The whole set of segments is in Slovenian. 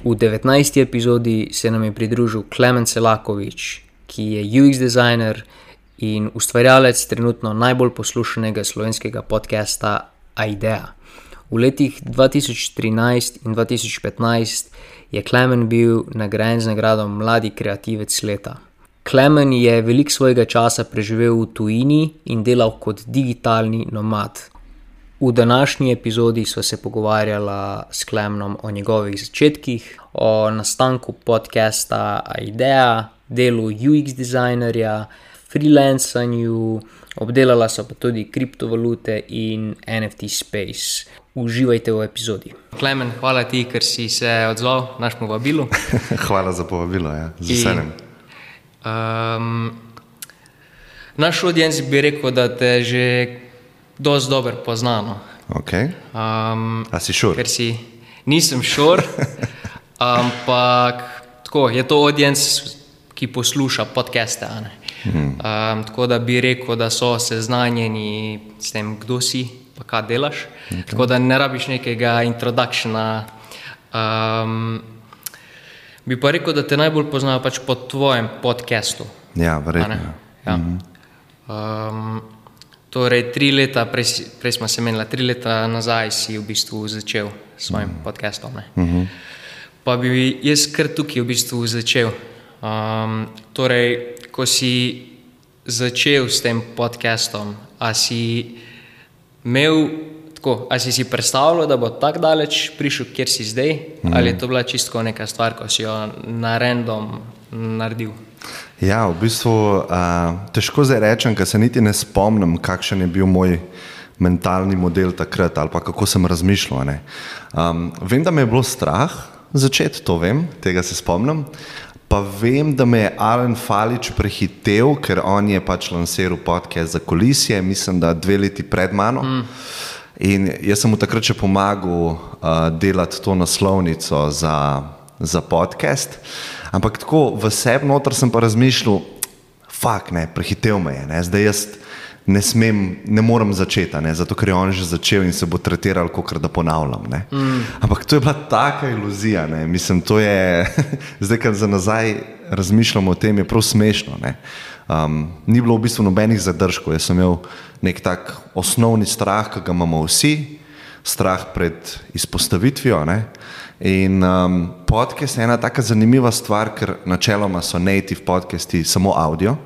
V 19. epizodi se nam je pridružil Klemen Selakovič, ki je UX designer in ustvarjalec trenutno najbolj poslušanega slovenskega podcasta Idea. V letih 2013 in 2015 je Klemen bil nagrajen z nagrado Mladi kreativec leta. Klemen je velik svojega časa preživel v tujini in delal kot digitalni nomad. V današnji epizodi smo se pogovarjali s Klemnom o njegovih začetkih, o nastanku podcasta Idea, delu UX designerja, freelancanju, obdelala so pa tudi kriptovalute in NFT space. Uživajte v epizodi. Klemen, hvala ti, ker si se odzval našemu vabilu. hvala za povabilo, ja. z veseljem. Um, naš audienc bi rekel, da te že dosti dobro poznano. Okay. Um, A si šur? Ker si nisem šur, ampak tako, je to audienc, ki posluša podcaste. Hmm. Um, tako da bi rekel, da so seznanjeni s tem, kdo si, pa kaj delaš. Okay. Tako da ne rabiš nekega introdukcijana. Um, bi pa rekel, da te najbolj poznajo pač po tvojem podcastu. Ja, verjetno. Ja. Mm -hmm. um, Torej, tri leta, prej, prej smo se menili, tri leta nazaj si v bistvu začel s svojim mm. podcastom. Mm -hmm. Pa bi jaz kar tukaj v bistvu začel. Um, torej, ko si začel s tem podcastom, a si imel tako, a si si predstavljal, da bo tako daleč prišel, kjer si zdaj, mm -hmm. ali je to bila čisto neka stvar, ko si jo na random naredil? Ja, v bistvu uh, težko zdaj rečem, ker se niti ne spomnim, kakšen je bil moj mentalni model takrat ali kako sem razmišljal. Um, vem, da me je bilo strah začeti, to vem, tega se spomnim. Pa vem, da me je Alan Falič prehitev, ker on je pač lansiral podcast za kulisije, mislim, da dve leti pred mano. Mm. In jaz sem mu takrat še pomagal uh, delati to naslovnico za, za podcast. Ampak tako v sebi noter sem pa razmišljal, fuk, ne, prehitev me je, ne, zdaj jaz ne smem, ne morem začeti, ne, zato ker je on že začel in se bo tretiral, kot da ponavljam. Mm. Ampak to je bila taka iluzija, ne, mislim, to je, zdaj, ker za nazaj razmišljamo o tem, je prav smešno. Ne. Um, ni bilo v bistvu nobenih zadržkov, jaz sem imel nek tak osnovni strah, ki ga imamo vsi, strah pred izpostavitvijo. Ne. In um, podcast je ena tako zanimiva stvar, ker načeloma so native podcasti samo audio,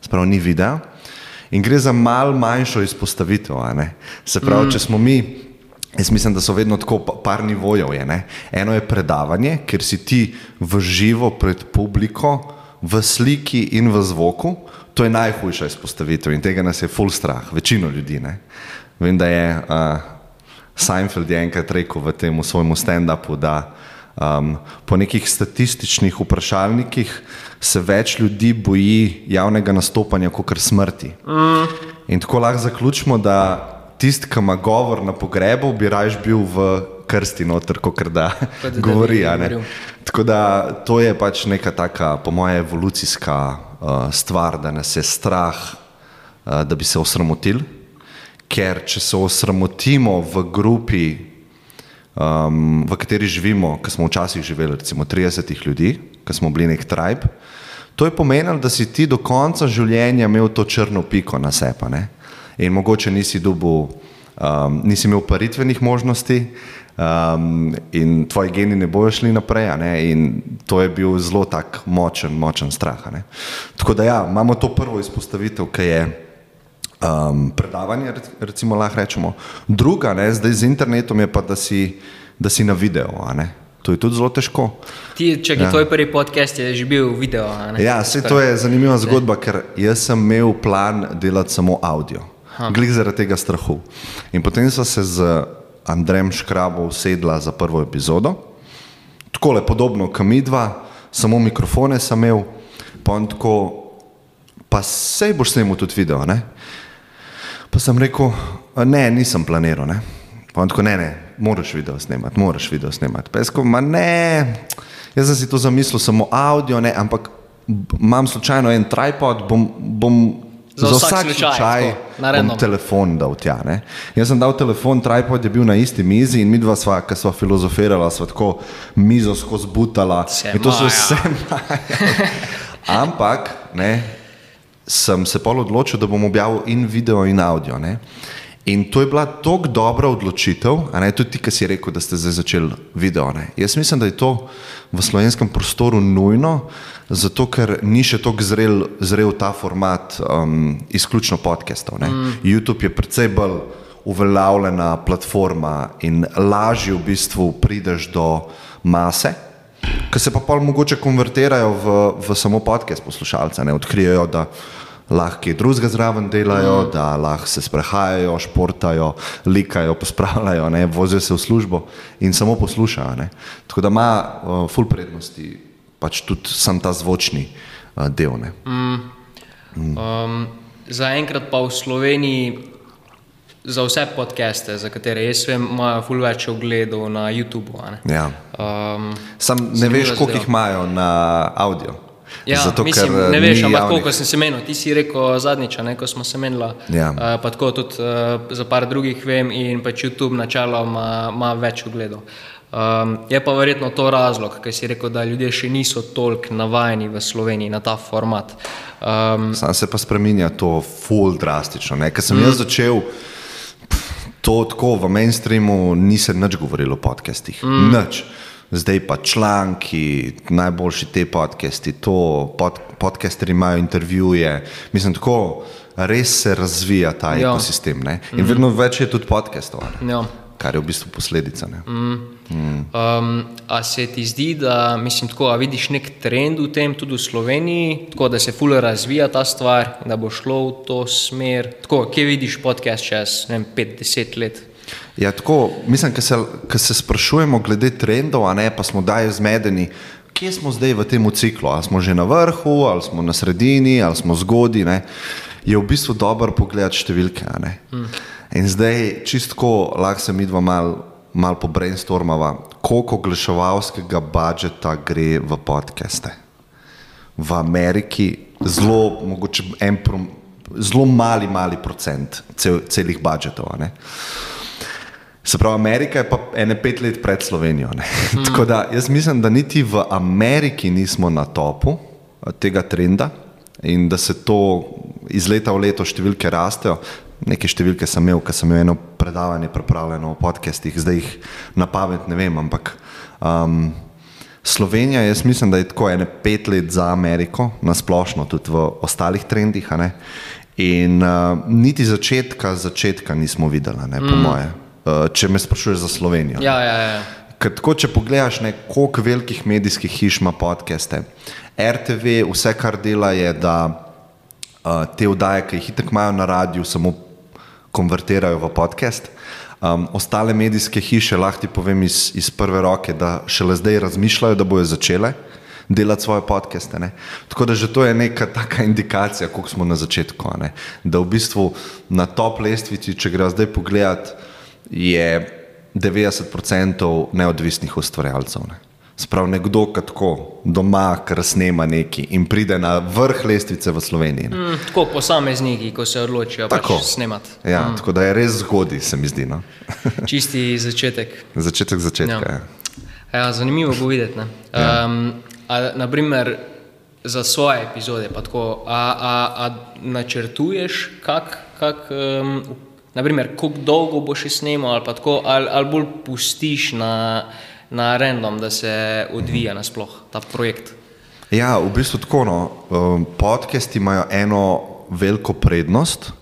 spravo ni video. In gre za mal manjšo izpostavitev. Se pravi, mm. če smo mi, jaz mislim, da so vedno tako par nivojev. Je, Eno je predavanje, ker si ti v živo pred publiko, v sliki in v zvoku. To je najhujša izpostavitev in tega nas je full strah, večino ljudi. Ne? Vem, da je. Uh, Seinfeld je enkrat rekel v tem svojem stand-upu, da um, po nekih statističnih vprašalnikih se več ljudi boji javnega nastopanja kot smrti. Mm. In tako lahko zaključimo, da tisti, ki ima govor na pogrebu, bi raje bil v krsti noter, kot da govori. Ne? Tako da to je pač neka taka, po mojem, evolucijska uh, stvar, da nas je strah, uh, da bi se osramotili ker če se osramotimo v grupi, um, v kateri živimo, ki smo včasih živeli, recimo 30 ljudi, ki smo bili nek tribe, to je pomenilo, da si ti do konca življenja imel to črno piko na sepa. Ne? In mogoče nisi, dubu, um, nisi imel paritvenih možnosti. Um, in tvoji geni ne bojo šli naprej, ne? in to je bil zelo tak močen, močen strah. Tako da, ja, imamo to prvo izpostavitev, ki je um, predavanje, recimo, lahko rečemo. Druga, ne, zdaj z internetom je pa, da si, da si na videu. To je tudi zelo težko. Ti, če je ja. tvoj prvi podcast, je že bil video. Ja, se to je zanimiva zgodba, ker jaz sem imel plan delati samo audio. Glede zaradi tega strahu. In potem sem se z Andrejem Škrabom usedla za prvo epizodo. Tako le podobno, kot mi dva, samo mikrofone sem imel, pa, tako, pa sej boš snimil tudi video. Ne? Pa sem rekel, ne, nisem planiral. Ne. Pa on tako, ne, ne, moraš video snemati, moraš video snemati. Pa jaz rekel, ma ne, jaz sem si to zamislil, samo audio, ne, ampak imam slučajno en tripod, bom, bom Za vsak slučaj, tako, na bom random. telefon dal tja. Ne? Jaz sem dal telefon, tripod je bil na isti mizi in mi dva sva, ki sva filozofirala, sva tako mizo skozi butala. To so vse maja. Ampak ne, sem se pol odločil, da bom objavil in video in audio. Ne? In to je bila tako dobra odločitev, ne tudi ti, ki si rekel, da ste zdaj začeli video. Ne? Jaz mislim, da je to v slovenskem prostoru nujno, zato ker ni še tako zrel, zrel ta format um, izključno podcastov. Mm. YouTube je precej bolj uveljavljena platforma in lažje v bistvu prideš do mase. Ki se pa pol mogoče konvertirajo v, v samo podcast poslušalce, ne odkrijejo, da lahko drugega zraven delajo, mm. da lahko se sprehajajo, športajo, likajo, pospravljajo, ne, vozijo se v službo in samo poslušajo. Ne. Tako da ima uh, full prednosti, pač tudi sam ta zvočni uh, del. Ne. Um, Zaenkrat pa v Sloveniji za vse podcaste, za katere jaz vem, imajo ful več ogledov na YouTubu. ne. Ja. Um, Sam ne veš, koliko jih imajo na audio. Ja, Zato, mislim, ker, ne eh, veš, ampak koliko sem se menil. Ti si rekel zadnjič, ko smo se menili. Ja. Uh, pa tako tudi uh, za par drugih vem in pač YouTube načeloma ima več ogledov. Um, je pa verjetno to razlog, ker si rekel, da ljudje še niso toliko navajeni v Sloveniji na ta format. Um, Sam se pa spremenja to ful drastično. Ker sem mm. jaz začel to tako v mainstreamu, ni se nič govorilo o podcastih. Mm. Nič. Zdaj pa članki, najboljši te podcasti, to pod, podcasteri imajo intervjuje. Mislim, tako res se razvija ta Ja. ekosistem. Ne? In mm. vedno več je tudi podcastov, ja. Kar je v bistvu posledica. Ne? Um, a se ti zdi, da mislim, tako, vidiš nek trend v tem, tudi v Sloveniji, tako da se fully razvija ta stvar, da bo šlo v to smer? Tako, kje vidiš podcast čez 5-10 let? Ja, tako, mislim, da se, ko se sprašujemo glede trendov, a ne pa smo daj zmedeni, kje smo zdaj v tem ciklu. Ali smo že na vrhu, ali smo na sredini, ali smo zgodaj. ne, Je v bistvu dobro pogledati številke. ne. In zdaj čistko lahko se mi dva mal, mal po brainstormava, koliko oglaševalskega budžeta gre v podcaste. V Ameriki zelo, mogoče en prom, zelo mali, mali procent cel, celih budžetov. ne. Se pravi, Amerika je pa ene pet let pred Slovenijo. Mm. Tako da jaz mislim, da niti v Ameriki nismo na topu eh, tega trenda in da se to iz leta v leto številke rastejo. Neke številke sem imel, ker sem imel eno predavanje pripravljeno o podcestih, zdaj jih na pamet ne vem, ampak um, Slovenija, jaz mislim, da je tako ene pet let za Ameriko, nasplošno tudi v ostalih trendih. In uh, niti začetka, začetka nismo videli, ne, po mm. moje. Uh, če me sprašuješ za Slovenijo. Ja, ja, ja. Ker tako, če pogledaš, ne, koliko velikih medijskih hiš ima podcaste. RTV, vse, kar dela, je, da uh, te vdaje, ki jih itek imajo na radiju, samo konvertirajo v podcast. Um, ostale medijske hiše, lahko ti povem iz, iz prve roke, da šele zdaj razmišljajo, da bojo začele delati svoje podcaste. Ne? Tako da že to je neka taka indikacija, koliko smo na začetku. ne. Da v bistvu na top lestvici, če greš zdaj pogledat, je 90% neodvisnih ustvarjalcev. Ne? Sprav nekdo, ki tako doma, kar snema neki in pride na vrh lestvice v Sloveniji. ne. Mm, tako posamezniki, ko se odločijo Tako. pač snemati. Ja, mm. Tako da je res zgodaj, se mi zdi. No? Čisti začetek. Začetek začetka. Ja. Ja. Ja, zanimivo bo videti. ne. Um, a, naprimer, za svoje epizode, pa tako, a, a, a načrtuješ, kak, kak, um, naprimer, koliko dolgo boš snemal, ali, tako, ali, ali bolj pustiš na, na random, da se odvija nasploh ta projekt. Ja, v bistvu tako. No, um, podcasti imajo eno veliko prednost.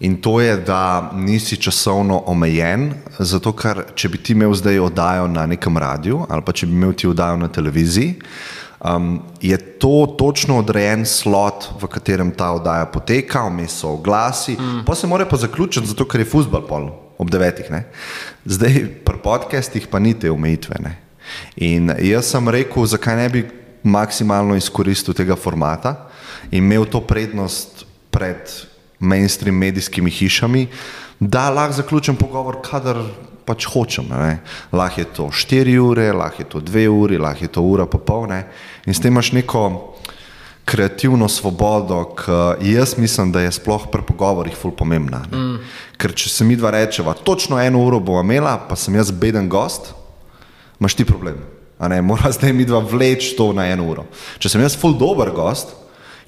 In to je, da nisi časovno omejen, zato ker če bi ti imel zdaj oddajo na nekem radiju ali pa če bi imel ti oddajo na televiziji, um, je to točno odrejen slot, v katerem ta oddaja poteka, vmes so oglasi, mm. pa se mora pa zaključiti, zato ker je futbol pol ob devetih. Ne? Zdaj pri podcastih pa ni te omejitve. Ne? In jaz sem rekel, zakaj ne bi maksimalno izkoristil tega formata in imel to prednost pred mainstream medijskimi hišami, da lahko zaključim pogovor, kadar pač hočem. Lahko je to 4 ure, lahko je to 2 uri, lahko je to ura pa pol. ne. In s tem imaš neko, kreativno svobodo, ki jaz mislim, da je sploh pri pogovorih ful pomembna. Mm. Ker če se mi dva rečeva, točno eno uro bova imela, pa sem jaz beden gost, imaš ti problem. Mora zdaj mi dva vleči to na eno uro. Če sem jaz ful dober gost,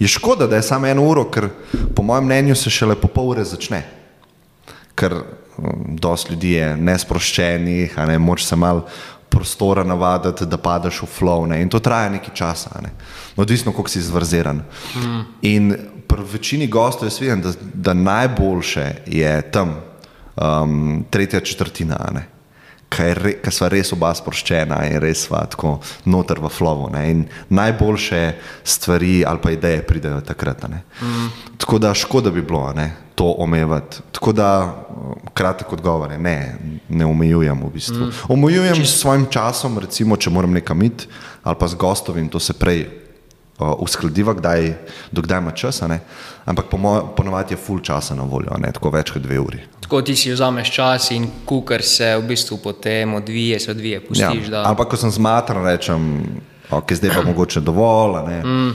je škoda, da je samo eno uro, ker po mojem mnenju se šele po pol ure začne. Ker um, dosti ljudi je nesproščenih, a ne moč se malo prostora navaditi, da padeš v flow. Ne? In to traja nekaj časa, ne? odvisno, koliko si zvrziran. Mm. In pri večini gostov jaz vidim, da, da najboljše je tam um, tretja četrtina. Ne? Ker smo res oba sproščena in res smo tako noter v flowu. Ne? In najboljše stvari ali pa ideje pridejo takrat. Mm. Tako da škoda bi bilo ne? to omejevati. Tako da kratek odgovor je, ne, ne omejujem v bistvu. Mm. Omejujem s svojim časom, recimo, če moram nekam iti ali pa z gostovim, to se prej uskladiva, kdaj, dokdaj ima čas, ampak ponovadi je full časa na voljo, ne? tako več kot dve uri. Tako ti si vzameš čas in kukar se v bistvu potem odvije, se odvije, pustiš. Ja. Ampak ko sem zmatran, rečem, ok, zdaj pa mogoče dovolj. Mm.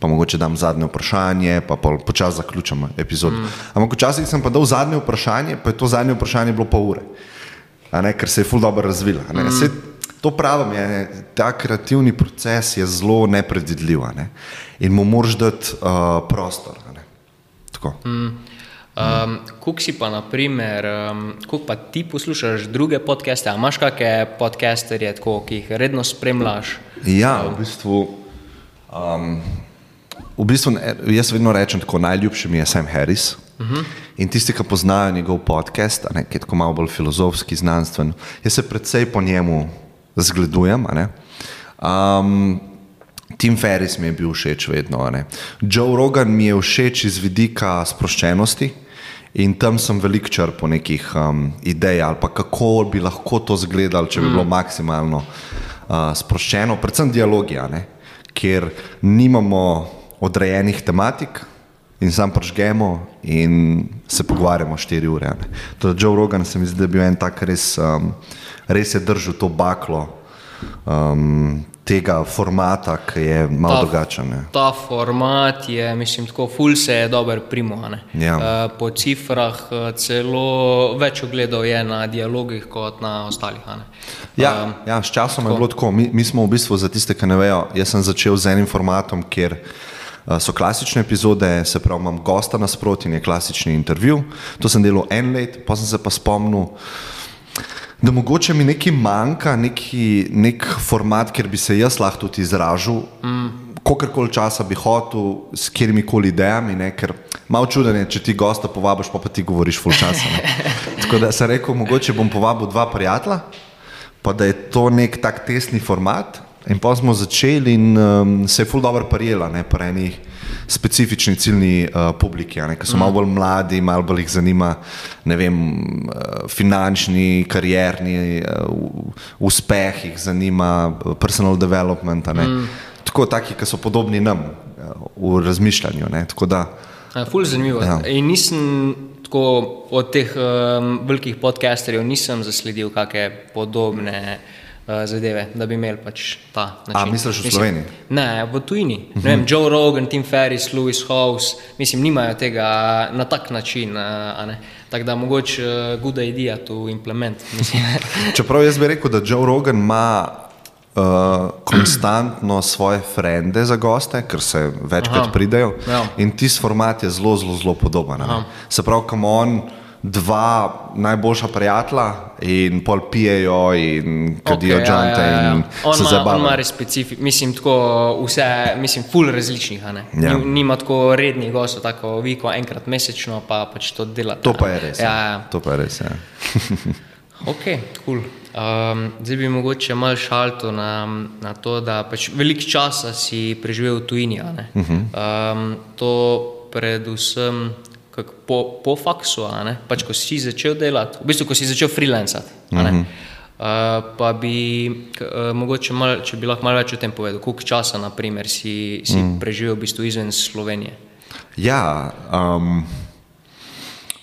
Pa mogoče dam zadnje vprašanje, pa počasi zaključim epizodo. Mm. Ampak včasih sem pa dal zadnje vprašanje, pa je to zadnje vprašanje bilo pol ure, ker se je ful dobro razvila. Mm. To pravim, je, ta kreativni proces je zelo nepredvidljiv ne? in mu moraš dati uh, prostor. Mm. Um, Kuk si pa, naprimer, um, kuk pa ti poslušaš druge podcaste, ali imaš kakšne podcasterje, ki jih redno spremljaš? Ja, v bistvu, um, v bistvu jaz vedno rečem tako, najljubši mi je Sam Harris. Uh mhm. -huh. In tisti, ki poznajo njegov podcast, ne, ki je tako malo bolj filozofski, znanstven, jaz se predvsej po njemu zgledujem. Um, Tim Ferris mi je bil všeč vedno. Joe Rogan mi je všeč iz vidika sproščenosti in tam sem velik črpal nekih um, idej ali pa kako bi lahko to izgledalo, če bi bilo mm. maksimalno uh, sproščeno, predvsem dialogija, kjer nimamo odrejenih tematik. In sam pržgemo in se pogovarjamo štiri ure. Torej, Joe Rogan se mi zdi, da je bil en tak res um, res je držal to baklo um, tega formata, ki je malo ta, drugačen. Ne. Ta format je, mislim, tako ful se je dober primohan. Ja. Uh, po cifrah uh, celo več ogledov je na dialogih kot na ostalih. Ja, um, ja, s časom tako. je bilo tako. Mi, mi smo v bistvu za tiste, ki ne vejo, jaz sem začel z enim formatom, kjer so klasične epizode, se pravi, imam gosta nasproti in je klasični intervju. To sem delal en let, pa sem se pa spomnil da mogoče mi nekaj manjka, neki, nek format, kjer bi se jaz lahko tudi izražal, mm. kolikor časa bi hotel, s katerimi koli idejami. Ne, ker malo čuden je, če ti gosta povabiš, pa, pa ti govoriš full časa. Tako da sem rekel, mogoče bom povabil dva prijatelja, pa da je to nek tak tesni format. In pa smo začeli in um, se je full dobro prijela, ne pa enih specifični ciljni uh, publiki, ki so mm. malo bolj mladi, malo bolj jih zanima vem, uh, finančni, karierni uh, uspeh, jih zanima personal development. Mm. Tako taki, ki so podobni nam uh, v razmišljanju. Ja, ful zanimivo. Ja. In nisem tako od teh um, velikih podcasterjev nisem zasledil kakšne podobne. Eh, zadeve, da bi imeli pač ta način. A misliš v Sloveniji? Ne, v tujini. Uh -huh. vem, Joe Rogan, Tim Ferris, Louis House, mislim, nimajo tega na tak način. Eh, tako da mogoče uh, good idea to implement. Čeprav jaz bi rekel, da Joe Rogan ima uh, konstantno svoje frende za goste, ker se večkrat pridejo. Ja. In tisti format je zelo, zelo, zelo podoben. Se pravi, kam on dva najboljša prijatelja in pol pijejo in kadijo okay, džante. Ja, ja, ja. On ima, on ima res specifične, mislim, tako vse, mislim, full različnih. Ja. Nima tako rednih gostov, tako viko enkrat mesečno, pa pač to dela. To pa je res. Ja, ja. To pa je res. Ja. ok, cool. Um, zdaj bi mogoče malo šalto na, na to, da pač veliko časa si preživel v tujini. Uh -huh. um, to predvsem po, po faksu, pač, ko si začel delati, v bistvu, ko si začel freelancati. Mm -hmm. uh, pa bi, uh, mogoče, mal, če bi lahko malo več o tem povedal, koliko časa naprimer, si, si mm. preživel v bistvu izven Slovenije. Ja, um,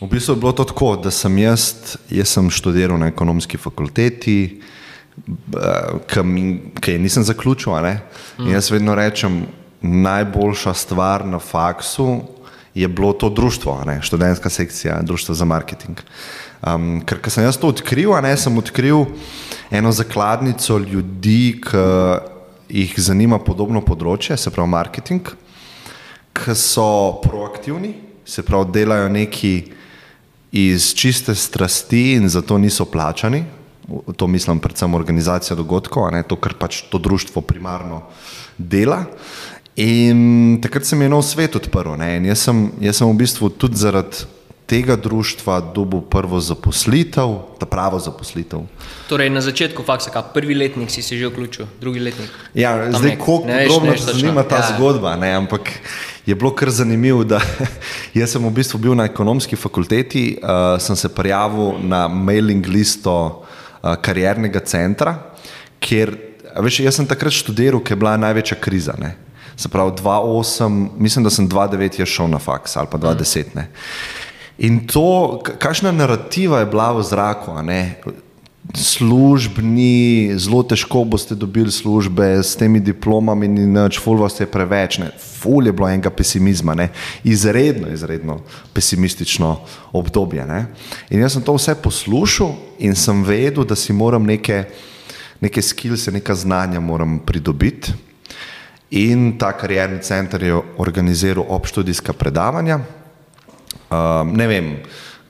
v bistvu je bilo to tako, da sem jaz, jaz sem študiral na ekonomski fakulteti, ki je nisem zaključil. Mm. Jaz vedno rečem, najboljša stvar na faksu je bilo to društvo, ne, študentska sekcija, društvo za marketing. Um, ker sem jaz to odkril, ne, sem odkril eno zakladnico ljudi, ki jih zanima podobno področje, se pravi marketing, ki so proaktivni, se pravi delajo nekaj iz čiste strasti in zato niso plačani. To mislim predvsem organizacija dogodkov, ne, to, kar pač to društvo primarno dela. In takrat se mi je nov svet odprl. Jaz sem, jaz sem v bistvu tudi zaradi tega društva dobil prvo zaposlitev, ta pravo zaposlitev. Torej, na začetku faksa, kaj prvi letnik si se že vključil, drugi letnik. Ja, Tam zdaj, kako podrobno te zanima ta ja. zgodba, ne, ampak je bilo kar zanimivo, da jaz sem v bistvu bil na ekonomski fakulteti, uh, sem se prijavil na mailing listo uh, kariernega centra, kjer, veš, jaz sem takrat študiral, ker je bila največja kriza. Ne. Se pravi, 2-8, mislim, da sem 2-9 je šel na faks ali pa 2-10. Ne. In to, kakšna narativa je bila v zraku, službni, zelo težko boste dobili službe s temi diplomami, in neč, ful vas je preveč, ne. ful je bilo enega pesimizma, ne. izredno, izredno pesimistično obdobje. Ne. In jaz sem to vse poslušal in sem vedel, da si moram neke, neke skills, neka znanja moram pridobiti. In ta karjerni center je organiziral obštudijska predavanja. Um, ne vem,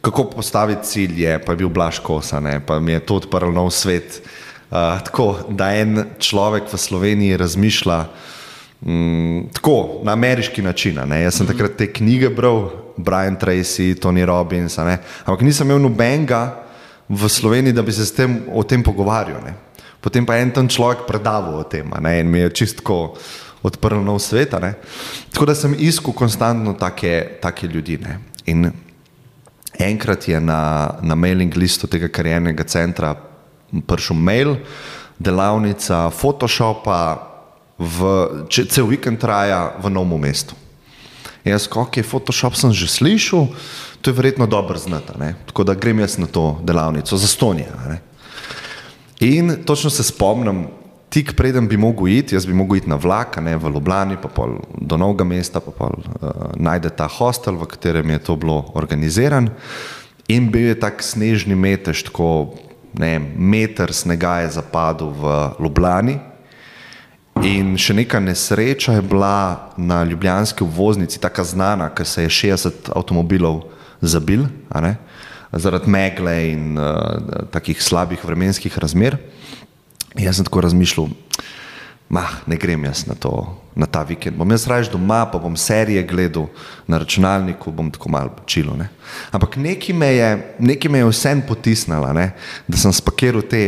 kako postaviti cilje, pa je bil Blaškosa, pa mi je to odprl nov svet. Uh, tako da en človek v Sloveniji razmišlja um, tako na ameriški način. Ne? Jaz sem -hmm. takrat te knjige bral, Brian Tracy, Tony Robbins, ampak nisem imel nobenega v Sloveniji, da bi se tem, o tem pogovarjal. Ne? Potem pa je en tam človek predaval o tem ne? in mi je čistko odprl nov svet. Tako da sem iskal konstantno take, take ljudi. Ne? In enkrat je na, na mailing listu tega kariernega centra prišel mail, delavnica Photoshopa, v, če cel vikend traja v novem mestu. Jaz, kako je Photoshop, sem že slišal, to je verjetno dobro znati. Tako da grem jaz na to delavnico za Stonijo. In točno se spomnim, tik preden bi mogel iti, jaz bi mogel iti na vlak, ne v Ljubljani, pa pol do novega mesta, pa pol uh, najde ta hostel, v katerem je to bilo organiziran. In bil je tak snežni metež, tako ne, meter snega je zapadel v Ljubljani. In še neka nesreča je bila na ljubljanski voznici, tako znana, ker se je 60 avtomobilov zabil, zaradi megle in uh, takih slabih vremenskih razmer. Jaz sem tako razmišljal, mah, ne grem jaz na, to, na ta vikend. Bom jaz raje doma, pa bom serije gledal na računalniku, bom tako malo čilo. Ne? Ampak nekaj me je, nekaj me je vsem potisnilo, da sem spakiral te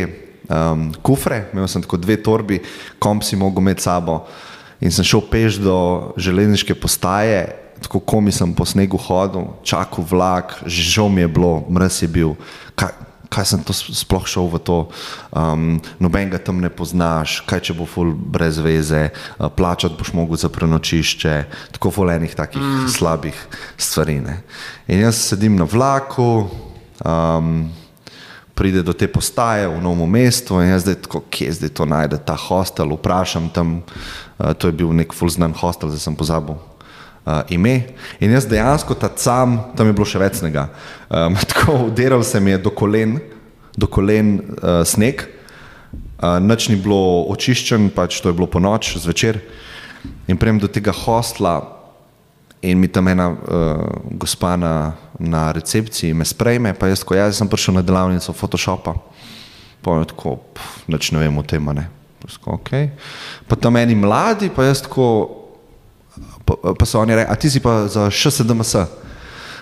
um, kufre, imel sem tako dve torbi, komp si mogel imeti sabo in sem šel peš do železniške postaje. Tako komi sem po snegu hodil, čakal vlak, že žal mi je bilo, mrz je bil. Kaj, kaj sem to sploh šel v to, um, noben ga tam ne poznaš, kaj če bo ful brez veze, uh, plačati boš mogel za prenočišče, tako volenih takih mm. slabih stvari. Ne. In jaz sedim na vlaku, um, pride do te postaje v novem mestu in jaz zdaj tako, kje zdaj to najde, ta hostel, vprašam tam, uh, to je bil nek ful znan hostel, zdaj sem pozabil uh, ime. In jaz dejansko ta sam, tam je bilo še več snega. Um, tako uderal se mi je do kolen, do kolen uh, sneg, uh, noč ni bilo očiščen, pač to je bilo po noč, zvečer. In prejem do tega hostla in mi tam ena uh, gospa na, na recepciji me sprejme, pa jaz, ko jaz sem prišel na delavnico Photoshopa, pa je tako, noč ne vem o tem, ne. Okay. Pa tam eni mladi, pa jaz tako, pa, pa so oni rekli, a ti si pa za še sedemS.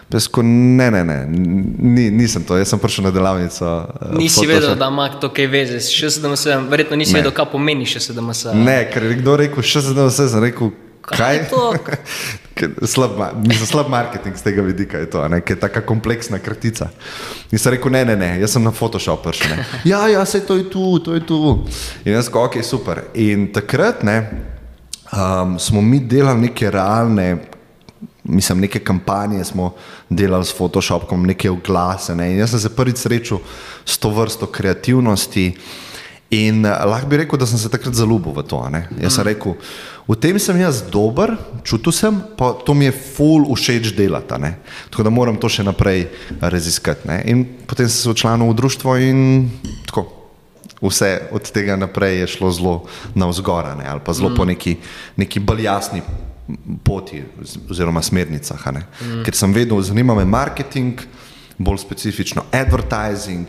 Pesko, ne, ne, ne, Ni, nisem to, jaz sem prišel na delavnico. Eh, nisi vedel, da ima to kaj veze s 67, verjetno nisi ne. vedel, kaj pomeni 67. Ne, ker je kdo rekel 67, sem rekel, kaj, kaj slab, nisem slab marketing z tega vidika, je to, ne, ker je tako kompleksna kratica. In sem rekel, ne, ne, ne, jaz sem na Photoshop prišel. Ja, ja, se to je tu, to je tu. In jaz rekel, ok, super. In takrat, ne um, smo mi delali neke realne, mislim, neke kampanje, smo delali s Photoshopom, neke oglase. Ne? Jaz sem se prvič srečal s to vrsto kreativnosti In uh, lahko bi rekel, da sem se takrat zaljubil v to. Ne? Jaz sem rekel, v tem sem jaz dober, čutil sem, pa to mi je full všeč delati. ne. Tako da moram to še naprej raziskati. ne. In potem sem se včlanil v društvo in tako. Vse od tega naprej je šlo zelo navzgor, ali pa zelo mm. po neki, neki bolj jasni poti oz- oziroma smernicah. Mm. Ker sem vedel, zanima me marketing, bolj specifično advertising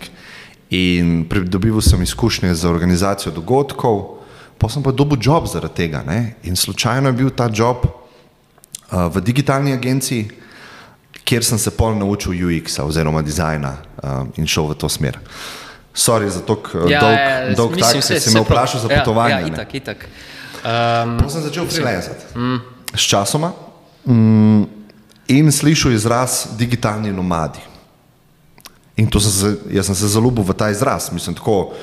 in pridobival sem izkušnje za organizacijo dogodkov, pa sem pa dobil job zaradi tega. Ne. In slučajno je bil ta job uh, v digitalni agenciji, kjer sem se pol naučil UX-a oziroma dizajna uh, in šel v to smer. Sorry za tok uh, Ja, dolg, ja, dolg mislim, tak, ker si me vprašal za Ja, potovanje. Ja, ne. itak, itak. Um, Pa sem začel freelancati. Mm. S časoma mm, in slišal izraz digitalni nomadi. In to sem se, jaz sem se zaljubil v ta izraz. Mislim, tako,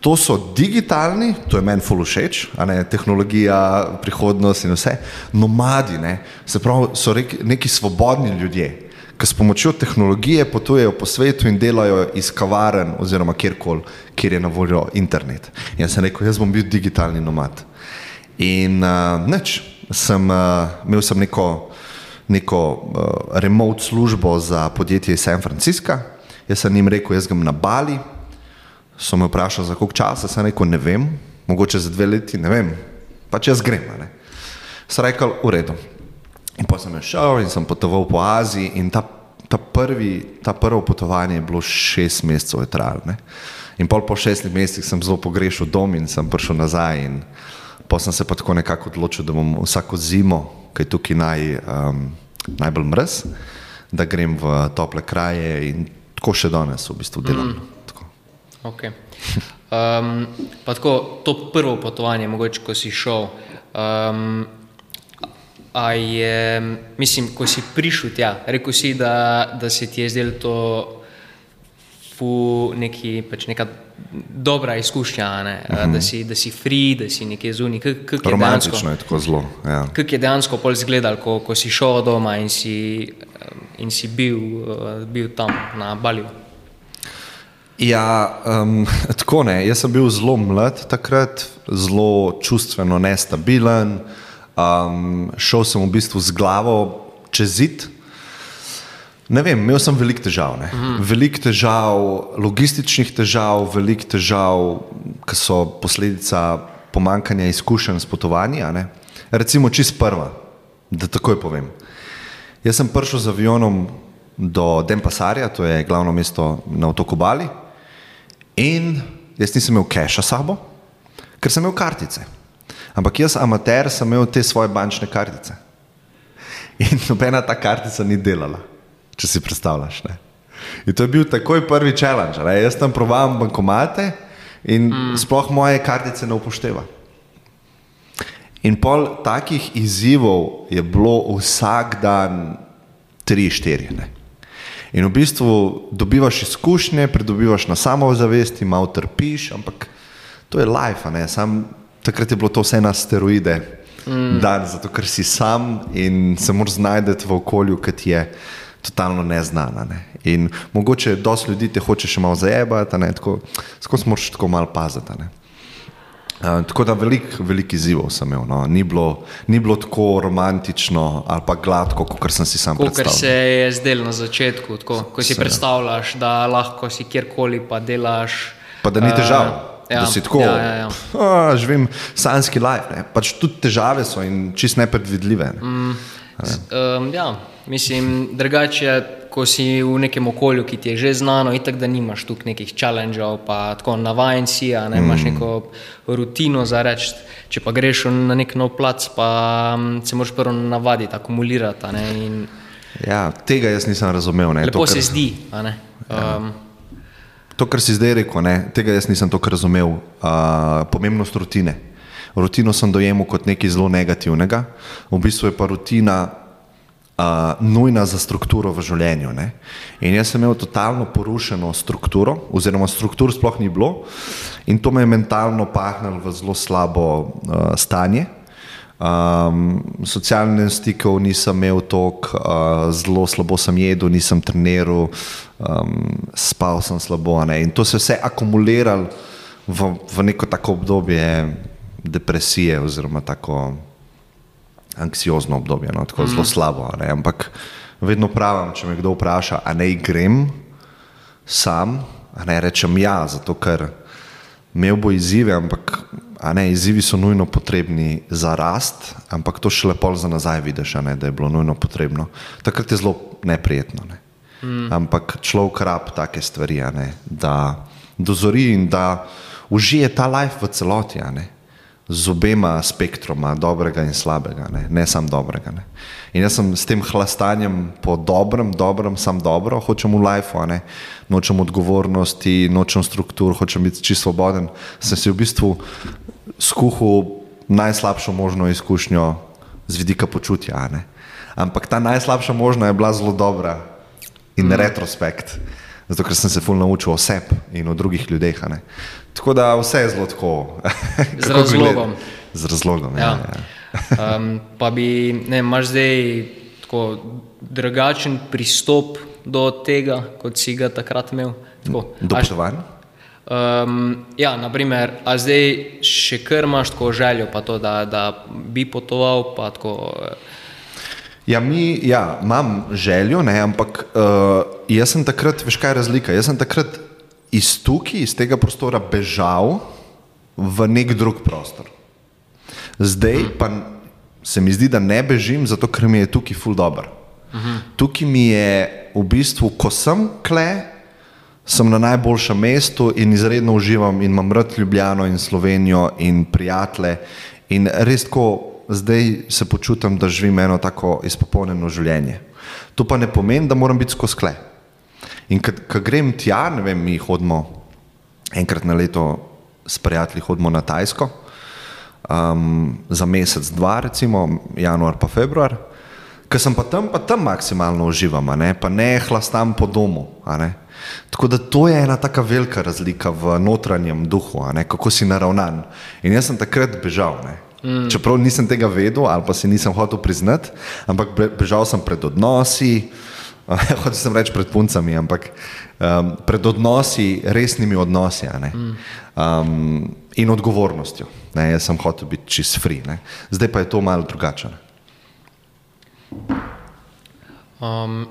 to so digitalni, to je meni full všeč, ne tehnologija, prihodnost in vse. Nomadi, ne, se pravi, so rek, neki svobodni ljudje, ki s pomočjo tehnologije potujejo po svetu in delajo iz kavaren oziroma kjerkoli, kjer je na voljo internet. In jaz sem rekel, jaz bom bil digitalni nomad. In uh, nič, sem, uh, imel sem neko, neko uh, remote službo za podjetje iz San Francisca. Jaz sem jim rekel, jaz grem na Bali. So me vprašali, za koliko časa, sem rekel, ne vem, mogoče za dve leti, ne vem, pač jaz grem. Sem rekel, v redu. In pa sem šel in sem potoval po Aziji in ta, ta, prvi, ta prvo potovanje je bilo šest mesecev je trajalo. ne. In pol po šestih mesecih sem zelo pogrešal dom in sem prišel nazaj in pa sem se pa tako nekako odločil, da bom vsako zimo, ki je tukaj naj, um, najbolj mrz, da grem v tople kraje in tako še danes v bistvu delam. Mm. Okay. Um, pa tako, to prvo potovanje, mogoče, ko si šel, um, a je, mislim, ko si prišel tja, rekel si, da, da se ti je zdelo to neki, pač neka dobra izkušnja, ne? uh -huh. da, si, da si free, da si nekje zunaj. Je dejansko? Romantično je tako zelo. Ja. Kako je dejansko pol izgledal, ko, ko si šel doma in si, in si bil, uh, bil tam na Balju? Ja, um, tako ne. Jaz sem bil zelo mlad takrat, zelo čustveno nestabilen. Um, šel sem v bistvu z glavo čez zid. Ne vem, imel sem veliko težav. Mm. Veliko težav, logističnih težav, veliko težav, ki so posledica pomankanja izkušenj s potovanji. ne. Recimo, čist prva, da takoj povem. Jaz sem prišel z avionom do Denpasarja, to je glavno mesto na otoku Bali, in jaz nisem imel keša s sabo, ker sem imel kartice. Ampak jaz, amater, sem imel te svoje bančne kartice. In nobena ta kartica ni delala, če si predstavljaš. Ne? In to je bil takoj prvi challenge. Ne? Jaz tam provavam bankomate in mm. sploh moje kartice ne upošteva. In pol takih izzivov je bilo vsak dan tri, štiri. Ne? In v bistvu dobivaš izkušnje, pridobivaš na samozavesti, malo trpiš, ampak to je life, ne? Sam, takrat je bilo to vse na steroide, mm. dan, zato ker si sam in se moraš znajti v okolju, ki ti je totalno neznana. Ne? In mogoče dosti ljudi te hoče še malo zajebati, tako skozi moraš tako malo paziti. Uh, tako da veliko velik izzivov sem imel. No. Ni, bilo, ni bilo tako romantično ali pa gladko, kot sem si sam Kot predstavljal. se je zdelo na začetku, tako, ko si Se, ja. predstavljaš, da lahko si kjerkoli pa delaš. Pa da ni težav, ja, da si tako, Ja, ja, ja. "A, živim sanski life. Ne. Pač tudi težave so in čist nepredvidljive. Ne. Mm. Um, ja, mislim, drugače, ko si v nekem okolju, ki ti je že znano, itak da nimaš tu nekih challengeov, pa tako navajen si, a ne imaš neko rutino za reči. Če pa greš na nek nov plac, pa mm, se moraš prvo navaditi, akumulirati. a ne, in Ja, tega jaz nisem razumel. Ne. Lepo To, se kar- zdi. a ne. Um, To, kar si zdaj rekel, ne, tega jaz nisem tako razumel. Uh, pomembnost rutine. Rutino sem dojemal kot nekaj zelo negativnega, v bistvu je pa rutina uh, nujna za strukturo v življenju. Ne. In jaz sem imel totalno porušeno strukturo, oziroma struktur sploh ni bilo, in to me je mentalno pahnilo v zelo slabo uh, stanje. Um, socialne stikov nisem imel toliko, uh, zelo slabo sem jedel, nisem treniral, um, spal sem slabo. ne. In to se je vse akumuliralo v, v neko tako obdobje depresije oziroma tako anksiozno obdobje, no, tako mm. zelo slabo. Ne? Ampak vedno pravim, če me kdo vpraša, a ne grem sam, a ne rečem ja, zato ker imel bo izzive, ampak ne, izzivi so nujno potrebni za rast, ampak to še lepo za nazaj vidiš, ne, da je bilo nujno potrebno. Takrat je zelo neprijetno. Ne. Mm. Ampak človek rab take stvari, ne, da dozori in da užije ta life v celoti z obema spektroma, dobrega in slabega, ne, ne samo dobrega. Ne. In jaz sem s tem hlastanjem po dobrem, dobrem, sam dobro, hočem v lifeu, nočem odgovornosti, nočem struktur, hočem biti čisto svoboden. Sem si v bistvu skuhal najslabšo možno izkušnjo z vidika počutja. Ampak ta najslabša možna je bila zelo dobra in mm. retrospekt. Zato, ker sem se fulno naučil o sebi in o drugih ljudeh. Tako da vse je zelo tako. Z razlogom. Z razlogom. Ja. Ja, ja. um, pa bi, ne, imaš zdaj tako drugačen pristop do tega, kot si ga takrat imel? Do potovanja? Um, ja, naprimer, a zdaj še kar imaš tako željo, to, da, da bi potoval. Tako, Ja, mi, ja, imam željo, ne, ampak uh, jaz sem takrat, veš kaj je razlika. Jaz sem takrat iz tukaj, iz tega prostora, bežal v nek drug prostor. Zdaj pa se mi zdi, da ne bežim, zato ker mi je tukaj ful dobr. Tukaj mi je v bistvu, ko sem kle, sem na najboljšem mestu in izredno uživam in imam rad Ljubljano in Slovenijo in prijatelje. In res tako zdaj se počutim, da živim eno tako izpopolnjeno življenje. To pa ne pomeni, da moram biti skozi kle. In ko grem tja, ne vem, mi hodimo enkrat na leto s prijatelji, hodimo na Tajsko um, za mesec, dva, recimo januar pa februar. Ker sem pa tam, pa tam maksimalno uživam, ne? pa ne hlastam po domu. Tako da to je ena tako velika razlika v notranjem duhu, kako si naravnan. In jaz sem takrat bežal. Ne? Mm. Čeprav nisem tega vedel ali pa si nisem hotel priznati, ampak bežal sem pred odnosi, hotel sem reči pred puncami, ampak um, pred odnosi, resnimi odnosi mm. um, in odgovornostjo. Ne, jaz sem hotel biti čist free, ne. zdaj pa je to malo drugače. Um,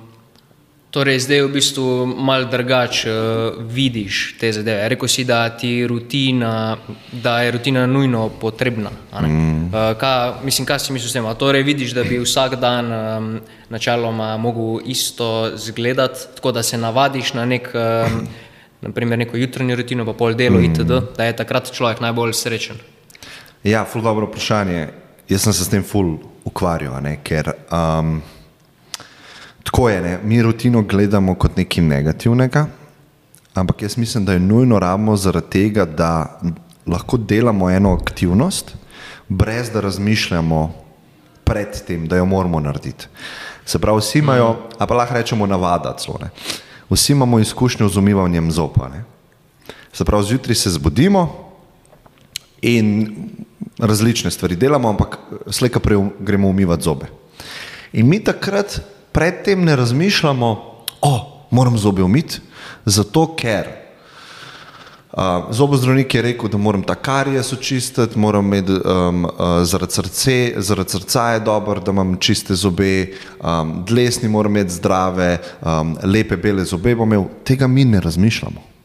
torej, zdaj v bistvu malo drugače uh, vidiš te zadeve. Rekl si, da, rutina, da je rutina nujno potrebna. Mm. Uh, kaj, mislim, kaj si misliš s tem? Torej, vidiš, da bi vsak dan um, načeloma mogel isto izgledati, tako da se navadiš na nek. Um, Naprimer, neko jutranjo rutino, pa pol delo, mm. itd., da je takrat človek najbolj srečen. Ja, ful dobro vprašanje. Jaz sem se s tem ful ukvarjal, ker um, tako je, ne, mi rutino gledamo kot nekaj negativnega, ampak jaz mislim, da je nujno rabimo zaradi tega, da lahko delamo eno aktivnost, brez da razmišljamo pred tem, da jo moramo narediti. Se pravi, vsi imajo, a pa lahko rečemo navada, celo, vsi imamo izkušnjo z umivanjem zopa. Ne. Se pravi, zjutraj se zbudimo in različne stvari delamo, ampak slejka prej gremo umivati zobe. In mi takrat predtem ne razmišljamo, da oh, moram zobe umiti, zato ker uh, zobozdravnik je rekel, da moram ta karijes očistiti, moram imeti um, uh, zaradi, srce, zaradi srca je dobro, da imam čiste zobe, um, dlesni moram imeti zdrave, um, lepe bele zobe bom imel, tega mi ne razmišljamo.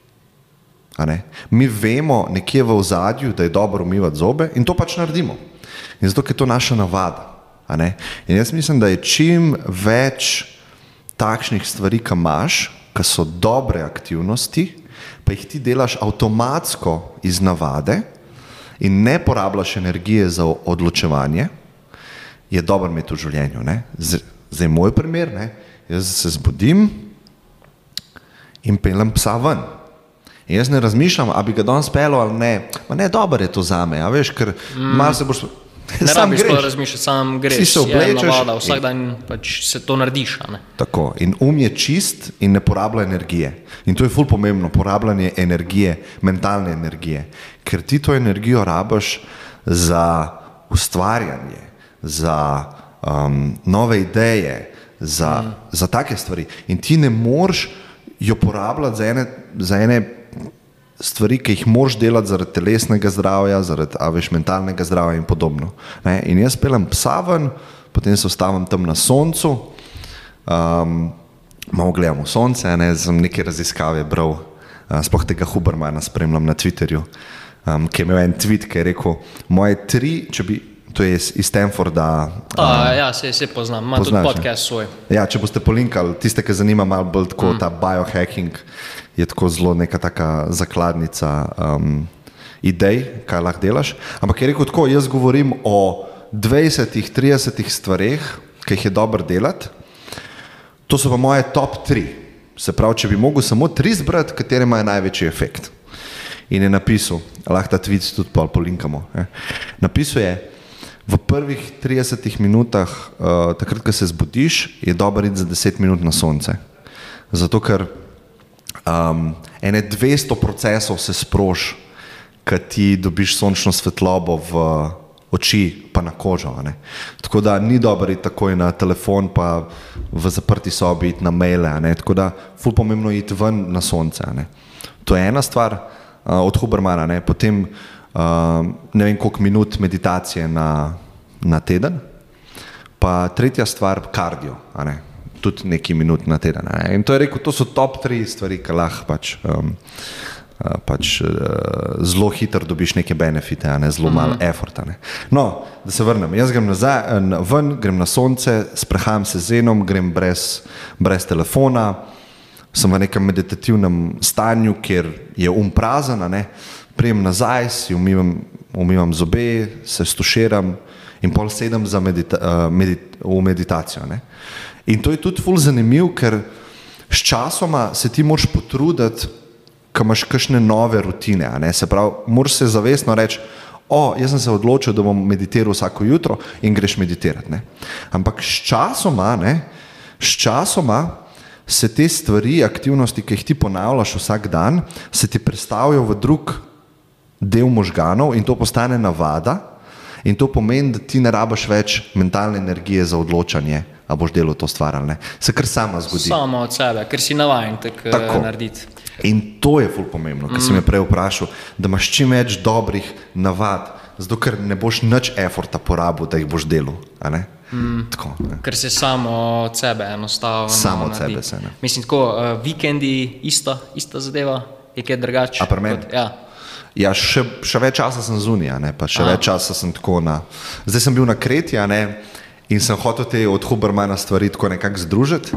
Mi vemo nekje v ozadju, da je dobro umivati zobe in to pač naredimo. In zato je to naša navada. In jaz mislim, da je čim več takšnih stvari, ki imaš, ki so dobre aktivnosti, pa jih ti delaš avtomatsko iz navade in ne porabljaš energije za odločevanje, je dobro imeti v življenju. Ne? Zdaj, moj primer, ne? jaz se zbudim in pelem psa ven. In jaz ne razmišljam, ali bi ga danes pel ali ne. Ma ne, dobro je to za me, veš, ker mm. malo se boš. Ne sam greš, razmišljati, sam greš. Si se oblečeš, navada, vsak in, dan pač se to narediš. Tako. In um je čist in ne porablja energije. In to je ful pomembno, porabljanje energije, mentalne energije. Ker ti to energijo rabaš za ustvarjanje, za um, nove ideje, za, mm. za take stvari. In ti ne moreš jo porabljati za ene. Za ene stvari, ki jih moraš delati zaradi telesnega zdravja, zaradi veš, mentalnega zdravja in podobno. Ne? In jaz pelem psa ven, potem se ostavim tam na soncu, um, malo gledam v sonce, ne sem neke raziskave bral, uh, sploh tega Hubermana spremljam na Twitterju, um, ki je imel en tweet, ki je rekel: Moje tri, če bi. To je iz Stanforda. Um, A, ja, se, se poznam, ima tudi podcast svoj. Ja, če boste polinkali, tiste, ki zanima malo bolj tako mm. ta biohacking, je tako zelo neka taka zakladnica um, idej, kaj lahko delaš. Ampak je rekel tako, jaz govorim o 20-30 stvareh, ki jih je dobro delati. To so pa moje top 3. Se pravi, če bi mogel samo tri zbrati, katere imajo največji efekt. In je napisal, lahko ta tweet tudi polinkamo. Eh. Napisal je, v prvih 30 minutah, uh, takrat, ko se zbudiš, je dobro iti za 10 minut na sonce. Zato, ker um, ene 200 procesov se sproži, ki ti dobiš sončno svetlobo v oči, pa na kožo. Tako da ni dobro iti takoj na telefon, pa v zaprti sobi iti na maile. Tako da ful pomembno iti ven na sonce. To je ena stvar uh, od Hubermana. Ne? Potem uh, ne vem koliko minut meditacije na, na teden. Pa tretja stvar, kardio, ne? Tudi nekaj minut na teden. Ne? In to je rekel, to so top tri stvari, ki lahko pač, um, pač uh, zelo hitro dobiš neke benefite, ne? zelo malo mm -hmm. efforta. Ne? No, da se vrnem, jaz grem nazaj, ven, grem na sonce, sprehajam se z enom, grem brez, brez telefona, sem v nekem meditativnem stanju, kjer je um prazen prijem nazaj, si umivam, umivam zobe, se stuširam in pol sedem medita, uh, medit, v meditacijo. Ne? In to je tudi ful zanimiv, ker sčasoma se ti moraš potruditi, ko imaš kakšne nove rutine. Se pravi, moraš se zavestno reči, o, jaz sem se odločil, da bom meditiral vsako jutro in greš meditirati. Ne? Ampak sčasoma, ne, sčasoma se te stvari, aktivnosti, ki jih ti ponavljaš vsak dan, se ti predstavijo v drug del možganov in to postane navada. In to pomeni, da ti ne rabiš več mentalne energije za odločanje, ali boš delal to stvar ali ne. Se kar sama zgodi. Samo od sebe, ker si navaden tak, tako narediti. In to je ful pomembno, kar mm. sem me prej vprašal, da imaš čim več dobrih navad, zato ker ne boš nič eforta porabil, da jih boš delal. Mm. Tako, ker se samo od sebe enostavno. Samo od sebe se ne. Mislim, tako uh, vikendi, ista, ista zadeva, je kaj drugače. A pri meni? Ja. Ja, še, še več časa sem zunija, pa še A. več časa sem tako na. Zdaj sem bil na Kreti in sem hotel te od Hubermana stvari tako nekako združiti.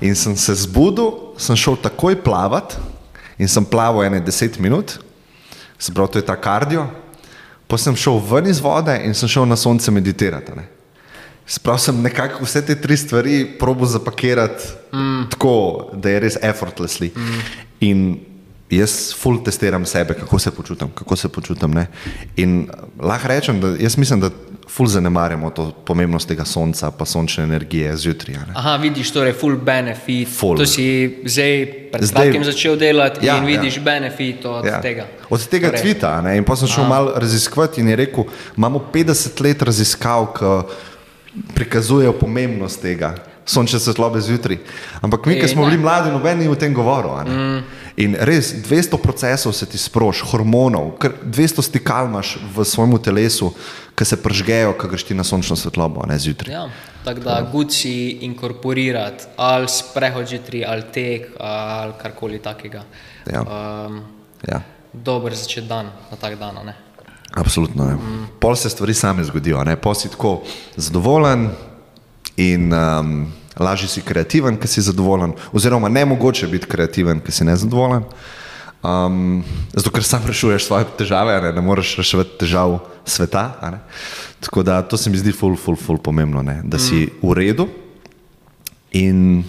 In sem se zbudil, sem šel takoj plavat in sem plaval ene deset minut, se pravi, to je ta kardio. Potem sem šel ven iz vode in sem šel na sonce meditirati. Sprav sem nekako vse te tri stvari probo zapakirati mm. tako, da je res effortlessly. Mm. In jaz full testiram sebe, kako se počutim. Kako se počutim in lahko rečem, da jaz mislim, da full zanemarjamo to pomembnost tega sonca, pa sončne energije zjutraj. Aha, vidiš torej full benefit. Full. To si zdaj pred kratkim začel delati ja, in vidiš ja. benefit od ja. tega. Od tega torej. tvita. Ne? In pa sem šel malo raziskovati in je rekel, imamo 50 let raziskav, ki prikazujejo pomembnost tega sončne svetlobe zjutraj. Ampak mi, ki smo bili mladi, noben ni o tem govoril. Mm. In res, 200 procesov se ti sproši, hormonov, 200 stikal imaš v svojem telesu, ki se pržgejo, ko greš ti na sončno svetlobo, ne zjutraj. Ja, tako da ja. guci inkorporirati ali sprehod zjutraj, ali tek, ali karkoli takega. Ja. Um, ja. Dober začet dan na tak dan. Ne? Absolutno. Mm. Pol se stvari same zgodijo, pol si tako zadovoljen, In um, lažje si kreativen, ker si zadovoljen, oziroma ne mogoče biti kreativen, ker si nezadovoljen. Um, zato, ker sam rešuješ svoje težave, ne, ne moreš reševati težav sveta. Tako da to se mi zdi ful, ful, ful pomembno, ne, da si mm. v redu in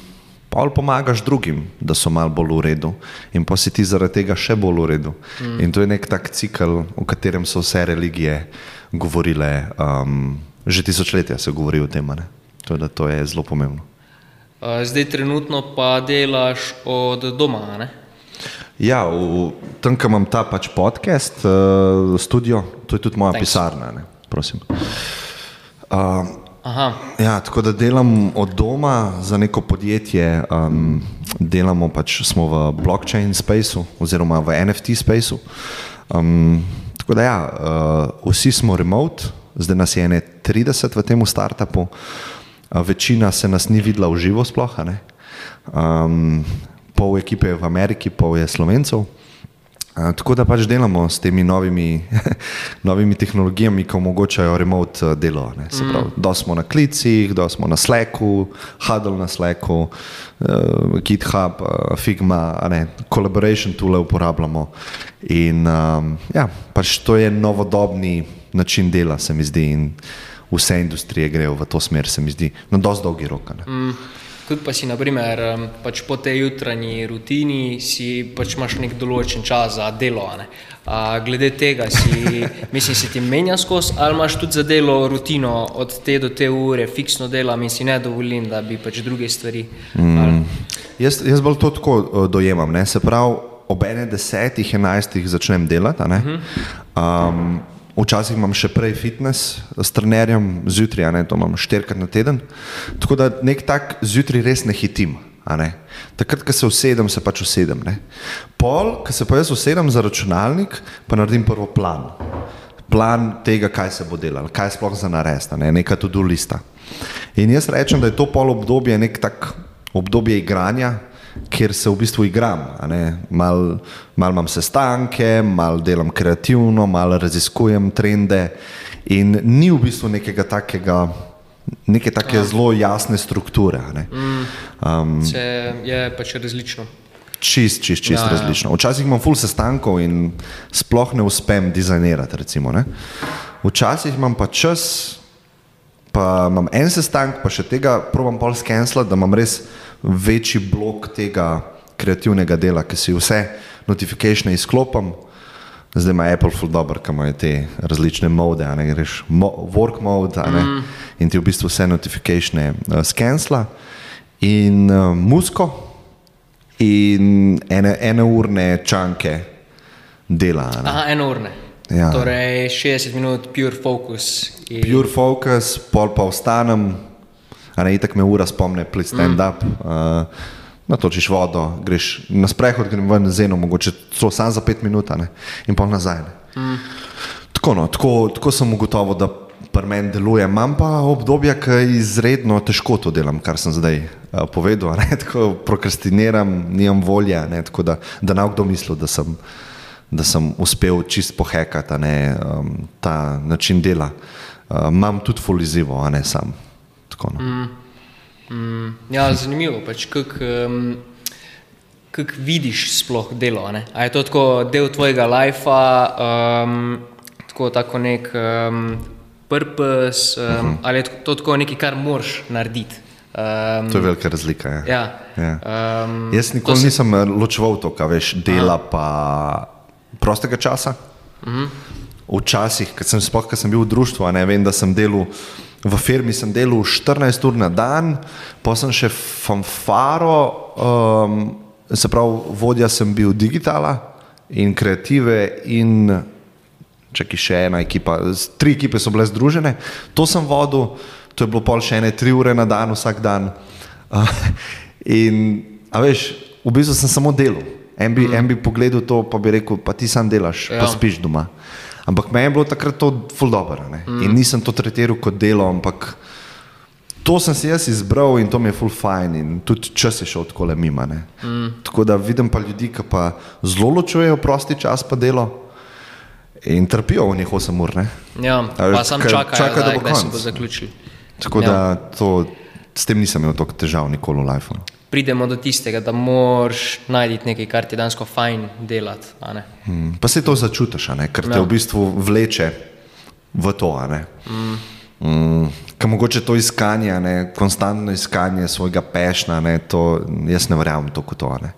pa pomagaš drugim, da so malo bolj v redu, in pa si ti zaradi tega še bolj v redu. Mm. In to je nek tak cikl, o katerem so vse religije govorile, um, že tisočletja se govori o tem. To, to je zelo pomembno. Zdaj, trenutno pa delaš od doma. Ne? Ja, v, tam, kam imam ta pač podcast, uh, studio, to je tudi moja Thanks. pisarna. Ne, uh, ja, tako da delam od doma za neko podjetje, um, delamo pač smo v blockchain spaceu oziroma v NFT spaceu. Um, tako da ja, uh, vsi smo remote, zdaj nas je ene 30 v tem startupu, uh, večina se nas ni videla v živo sploh. Um, pol ekipe je v Ameriki, pol je Slovencev. Tako da pač delamo s temi novimi, novimi tehnologijami, ki omogočajo remote uh, delo. ne. Se pravi, da smo na klicih, da smo na Slacku, Huddle na Slacku, uh, GitHub, uh, Figma, ne, collaboration tool uporabljamo. In um, ja, pač to je novodobni način dela, se mi zdi, in vse industrije grejo v to smer, se mi zdi, na dosti dolgi rok. ne. Kako pa si, naprimer, pač po tej jutranji rutini, si pač imaš nek določen čas za delo. a glede tega, si, mislim, se ti menja skozi, ali imaš tudi za delo rutino od te do te ure, fiksno delam in si ne dovolim, da bi pač druge stvari. Mm. Jaz, jaz bolj to tako dojemam. Ne? Se pravi, ob ene desetih, enajstih začnem delati. Um, včasih imam še prej fitness s trenerjem, zjutraj, to imam štirikrat na teden. Tako da nek tak zjutraj res ne hitim. Ne? Takrat, ko se usedem, se pač usedem. Ne? Pol, ko se pa jaz usedem za računalnik, pa naredim prvo plan. Plan tega, kaj se bo delalo, kaj je sploh za narediti, ne? neka tudi lista. In jaz rečem, da je to pol obdobje nek tak obdobje igranja, kjer se v bistvu igram. Mal, mal imam sestanke, mal delam kreativno, mal raziskujem trende in ni v bistvu nekega takega. Neke take ja. zelo jasne strukture. ne. Um, Se je pač različno. čist, čist, čist Ja, različno. Včasih imam full sestankov in sploh ne uspem dizajnirati. Recimo, ne. Včasih imam pa čas, pa imam en sestanek, pa še tega probujem pol skenslati, da imam res večji blok tega kreativnega dela, ki si vse notifikacije izklopim. Zdaj ima Apple full dobro, ki imajo te različne mode, ne greš mo work mode, ne, mm. in ti v bistvu vse notifikacije uh, skensla in uh, musko in ene, ene urne čanke dela. ne. Aha, eno urne. Ja. Torej 60 minut, pure focus. In, Pure focus, pol pa vstanem, a ne itak me ura spomne, please stand up. Uh, Natočiš vodo, greš na sprehod, grem ven z eno, mogoče celo sam za pet minut, ne, in pa nazaj. Ne. Tako, no, tako, tako sem ugotovil, da pri meni deluje. Imam pa obdobja, ki izredno težko to delam, kar sem zdaj uh, povedal. Ne, tako prokrastiniram, nimam volje, ne, tako da, da ne kdo mislil, da sem, da sem uspel čist pohekati ne, um, ta način dela. Uh, imam tudi fulizivo, a ne sam. Tako, no. mm. Mm, ja, zanimivo pač, kako um, kak vidiš sploh delo. ne? A je to tako del tvojega lajfa, um, tako, tako nek um, purpose, um, uh -huh. ali je to tako nekaj, kar moraš narediti. Um, To je velika razlika. Ja. ja, Ja. Um, Jaz nikoli se... nisem eh, ločeval to, kaj veš, dela pa prostega časa. Uh -huh. Včasih, ko sem, sploh, ko sem bil v a ne vem, da sem delal. V firmi sem delal 14 ur na dan, pa sem še fanfaro, um, se pravi, vodja sem bil digitala in kreative in če ki še ena ekipa, tri ekipe so bile združene, to sem vodil, to je bilo pol še ene tri ure na dan, vsak dan. Uh, in, a veš, v bistvu sem samo delal. En bi, mm. en bi pogledal to, pa bi rekel, pa ti sam delaš, ja. pa spiš doma. Ampak meni je bilo takrat to ful dobro. Mm. In nisem to tretiral kot delo, ampak to sem si jaz izbral in to mi je ful fajn in tudi čas je šel tako le mimo. Mm. Tako da vidim pa ljudi, ki pa zelo ločujejo prosti čas pa delo in trpijo v njih 8 ur. Ne? Ja, A veš, pa sam ker čakaj, čaka, da da bo konec. Tako ja. da to, s tem nisem imel toliko težav nikoli v lifeu. Pridemo do tistega, da moraš najti nekaj, kar ti dansko fajn delati. Mm, Pa se to začutiš, ker te Ja. v bistvu vleče v to. ne. Mm, Ker mogoče to iskanje, ne, konstantno iskanje svojega pešna, ne, to, jaz ne verjamem to kot to. ne.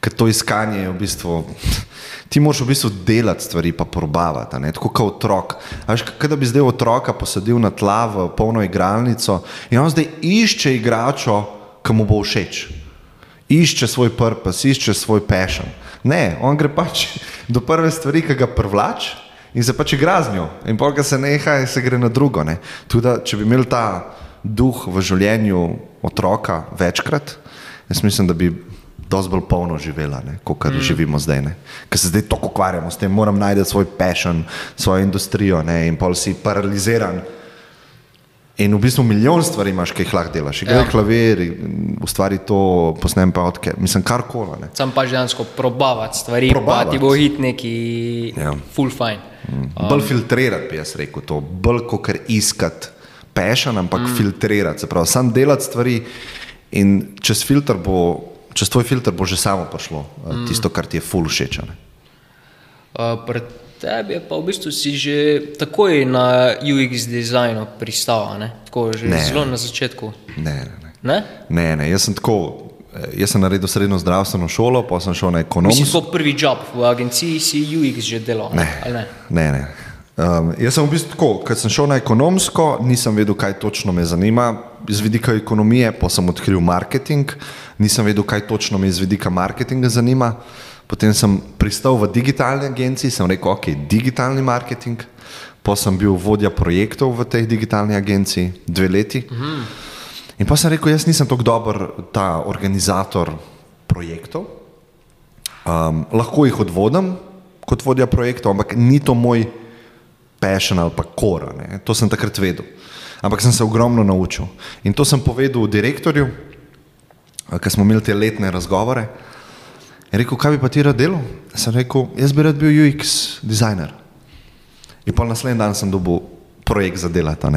Ker to iskanje je v bistvu, ti moraš v bistvu delati stvari, pa probavati, ne, tako kot otrok. A Veš, kot da bi zdaj otroka posadil na tla v polno igralnico in on zdaj išče igračo, ki mu bo všeč išče svoj purpose, išče svoj passion. Ne, on gre pač do prve stvari, ki ga privlač in se pač igra z njo. In pa, ko se neha, se gre na drugo. ne. Tudi, če bi imeli ta duh v življenju otroka večkrat, jaz mislim, da bi dosti bolj polno živela, kot kar mm. živimo zdaj. Ker se zdaj tako ukvarjamo s tem, moram najti svoj passion, svojo industrijo ne? in pol si paraliziran. In v bistvu milijon stvari imaš, ki jih lahko delaš. Igraj ja. klavir, ustvari to, posnem pa odke, mislim, kar koli. Sam pa že dejansko probavati stvari, probavati. pa ti bo hit neki ja. full fine. Mm. Um, bolj filtrirati, bi jaz rekel to, bolj kot kar iskati pešan, ampak mm. filtrirati, se pravi, sam delati stvari in čez filter bo čez tvoj filter bo že samo prišlo mm. tisto, kar ti je full všeč. Uh, pri tebi pa v bistvu si že takoj na UX dizajnu pristal, tako že ne. zelo na začetku. Ne, ne, ne. ne, ne. Jaz sem tako. Jaz sem naredil srednjo zdravstveno šolo, pa sem šel na ekonomijo. Si to prvi job v agenciji, si UX že delal? Ne, ne. ne, ne. Um, jaz sem v bistvu tako, ker sem šel na ekonomsko, nisem vedel, kaj točno me zanima z vidika ekonomije, pa sem odkril marketing, nisem vedel, kaj točno me z vidika marketinga zanima. Potem sem pristal v digitalni agenciji, sem rekel, ok, digitalni marketing, pa sem bil vodja projektov v tej digitalni agenciji dve leti. Mhm. In pa sem rekel, jaz nisem tako dober ta organizator projektov, um, lahko jih odvodim kot vodja projektov, ampak ni to moj passion ali pa kora. Ne. To sem takrat vedel. Ampak sem se ogromno naučil. In to sem povedal direktorju, ker smo imeli te letne razgovore. Je rekel, kaj bi pa ti rad delal? Sem rekel, jaz bi rad bil UX dizajner. In pa naslednji dan sem dobil projekt za delati.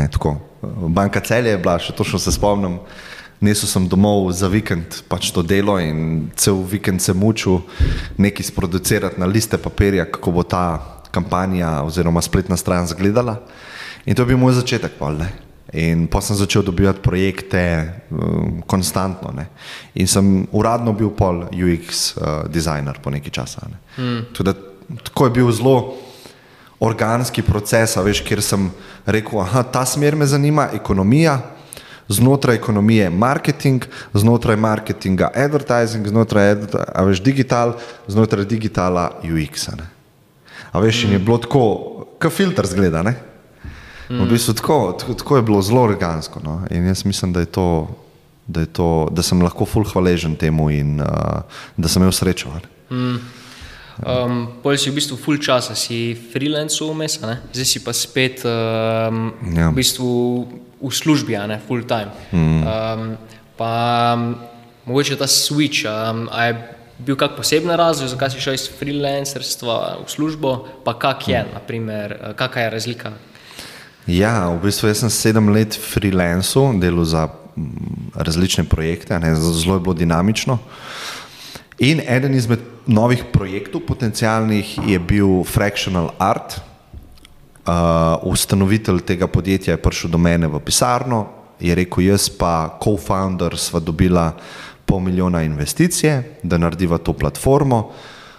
Banka celje je bila, še točno se spomnim. Nesel sem domov za vikend, pač to delo in cel vikend se mučil, nekaj sproducirati na liste papirja, kako bo ta kampanja oziroma spletna stran izgledala. In to je bil moj začetek. Pol, in pa sem začel dobivati projekte um, konstantno. Ne. In sem uradno bil pol UX uh, designer po neki časa. Ne. Hmm. Tudi, tako je bil zelo organski proces, veš, kjer sem rekel, da ta smer me zanima, ekonomija. Znotraj ekonomije je marketing, znotraj marketinga advertising, znotraj veš, digital, znotraj digitala UX. -a, A veš, mm. je bilo tako, kot filter zgleda. Mm. V bistvu tako, tako, tako je bilo zelo organsko. No? In jaz mislim, da, je to, da, je to, da sem lahko full hvaležen temu in uh, da sem imel srečo. Mm. Um, Pol si v bistvu full časa, si freelance vmes, zdaj si pa spet um, ja. v, bistvu v službi, ne full time. Mm. Um, pa um, mogoče ta switch, um, a je bil kak poseben razlog, zakaj si šel iz freelancerstva v službo, pa kak je, hmm. naprimer, eh, kakšna je razlika? Ja, v bistvu sem sedem let freelancer, delal za mm, različne projekte, ne, zelo je bilo dinamično. In eden izmed novih projektov, potencialnih, je bil Fractional Art. Uh, ustanovitelj tega podjetja je prišel do mene v pisarno, je rekel: Jaz pa co-founder sva dobila pol milijona investicije, da narediva to platformo,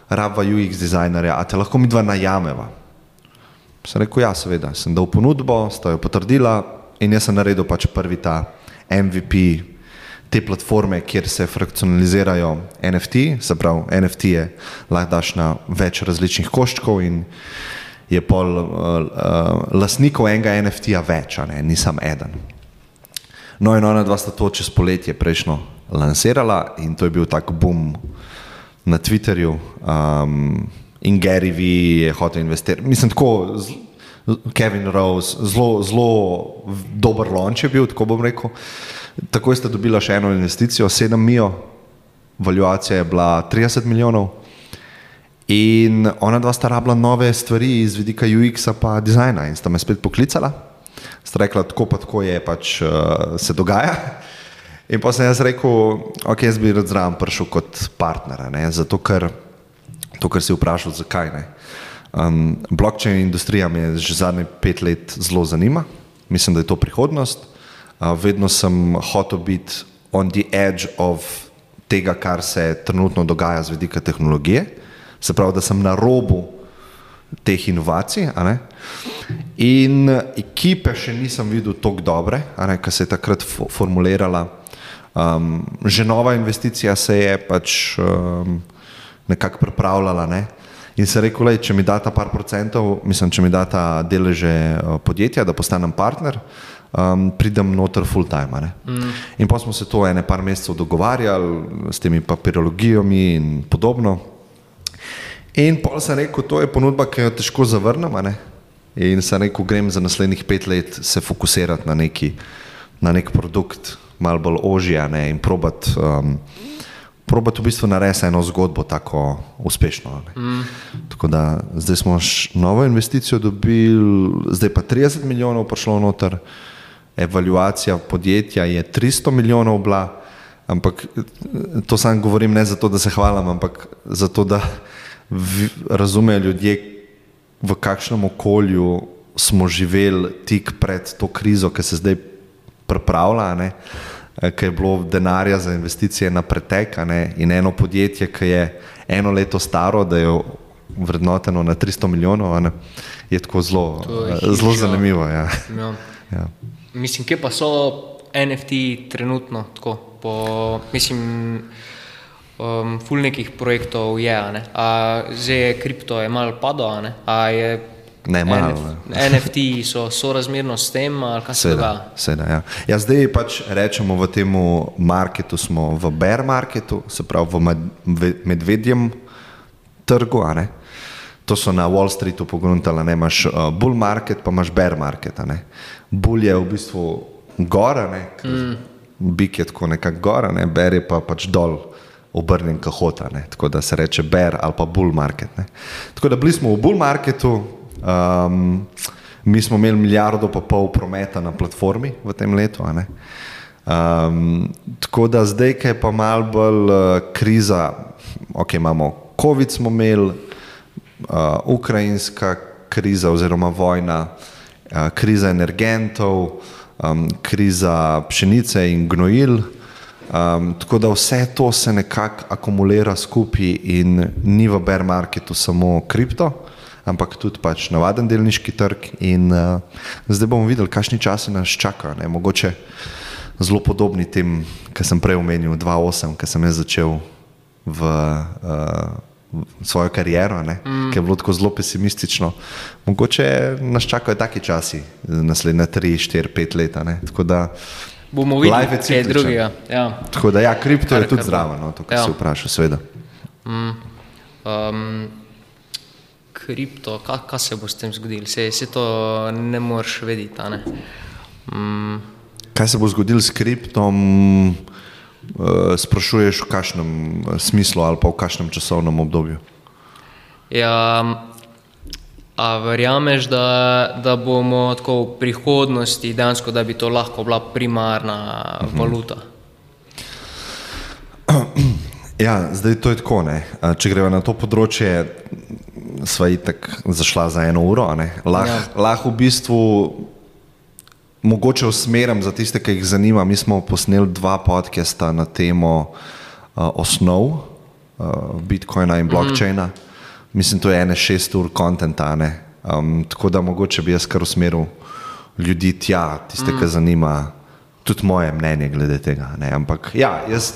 rabva UX dizajnerja, a te lahko mi dva najameva. Sem rekel, ja, seveda, sem dal ponudbo, sta jo potrdila in jaz sem naredil pač prvi ta MVP te platforme, kjer se frakcionalizirajo NFT, se pravi, NFT je lahko daš na več različnih koščkov in je pol uh, uh, lasnikov enega NFT-ja več, ne, nisem eden. No in ona dva sta to čez poletje prejšnjo lansirala in to je bil tak boom na Twitterju. Um, in Gary V je hotel investirati. Mislim, tako Kevin Rose, zelo, zelo dober launch je bil, tako bom rekel. Takoj sta dobila še eno investicijo, 7 milijonov, valuacija je bila 30 milijonov. In ona dva sta rabila nove stvari iz vidika UX-a pa dizajna in sta me spet poklicala. Sta rekla, tako pa tako je pač uh, se dogaja. In pa sem jaz rekel, ok, jaz bi rad zraven prišel kot partner, ne? zato ker, to, kar si vprašal, zakaj ne. Um, blockchain industrija me že zadnje pet let zelo zanima, mislim, da je to prihodnost. Uh, vedno sem hotel biti on the edge of tega, kar se trenutno dogaja z vidika tehnologije, se pravi, da sem na robu teh inovacij. In ekipe še nisem videl tako dobre, kar se je takrat formulirala. Um, že nova investicija se je pač um, nekako pripravljala. Ne? In se rekel, če mi da ta par procentov, mislim, če mi da ta deleže uh, podjetja, da postanem partner, um, pridem noter full time. Mm. In pa smo se to ene par mesecev dogovarjali s temi papirologijami in podobno. In pa sem rekel, to je ponudba, ki jo težko zavrnem. In sem rekel, grem za naslednjih pet let se fokusirati na neki, na nek produkt, malo bolj ožje in probati. Um, Probati v bistvu narediti eno zgodbo tako uspešno. Mm. Tako da zdaj smo novo investicijo dobili, zdaj pa 30 milijonov prišlo noter, evaluacija podjetja je 300 milijonov bila, ampak to sam govorim ne zato, da se hvalim, ampak zato, da razumejo ljudje, v kakšnem okolju smo živeli tik pred to krizo, ki se zdaj pripravlja, ki je bilo denarja za investicije na pretek in eno podjetje, ki je eno leto staro, da je vrednoteno na 300 milijonov, ne, je tako zelo, je zelo zanimivo. Ja. Ja. Ja. Mislim, kje pa so NFT trenutno tako? Po, mislim, um, ful nekih projektov je, ne? a zdaj je kripto je malo padlo, a je. Ne, malo. NF, NFT so sorazmerno s tem, ali kaj se dogaja? Seveda, ja. ja, zdaj pač rečemo v tem marketu, smo v bear marketu, se pravi v medvedjem trgu. To so na Wall Streetu pogruntali, da imaš uh, bull market, pa imaš bear market. Bull je v bistvu gora, mm. bik je tako nekako gora, ne? bear je pa pač dol obrnjen kahota, ne? tako da se reče bear ali pa bull market. Ne? Tako da bili smo v bull marketu, um, mi smo imeli milijardo pa pol prometa na platformi v tem letu. Um, tako da zdaj, ki je pa mal bolj uh, kriza, ok, imamo COVID, smo imeli, uh, ukrajinska kriza oziroma vojna, uh, kriza energentov, um, kriza pšenice in gnojil. Um, tako da vse to se nekako akumulira skupaj in ni v bear marketu samo kripto, ampak tudi pač navaden delniški trg. In, uh, zdaj bomo videli, kakšni časi nas čaka. Ne? Mogoče zelo podobni tem, kar sem prej omenil, 2-8, ki sem jaz začel v. Uh, Svojo kariero, mm. ki je bilo tako zelo pesimistično. Mogoče nas čakajo taki časi, naslednje 3, 4, 5 leta. Tako da bomo videli, kaj je drugega. Ja. Tako da, ja, kripto kar, je tudi zraven, no, to, kar ja. se vpraša, seveda. Mm. Um, kripto, kaj, kaj se bo s tem zgodilo? Se, se to ne moreš vedeti. Ne? Mm. Kaj se bo zgodilo s kriptom? Uh, sprašuješ v kakšnem uh, smislu ali pa v kakšnem časovnem obdobju? Ja, A verjameš, da, da bomo tako v prihodnosti, dejansko, da bi to lahko bila primarna mhm. valuta? Ja, zdaj to je tako. Ne? Če gremo na to področje, sva itak zašla za eno uro. Lahko ja. lah v bistvu, mogoče usmerim za tiste, ki jih zanima. Mi smo posneli dva podcasta na temo uh, osnov uh, Bitcoina in mhm. blockchaina. Mm mislim, to je ene šest ur kontenta. Um, tako da mogoče bi jaz kar usmeril ljudi tja, tiste, mm. ki zanima tudi moje mnenje glede tega. Ne? Ampak ja, jaz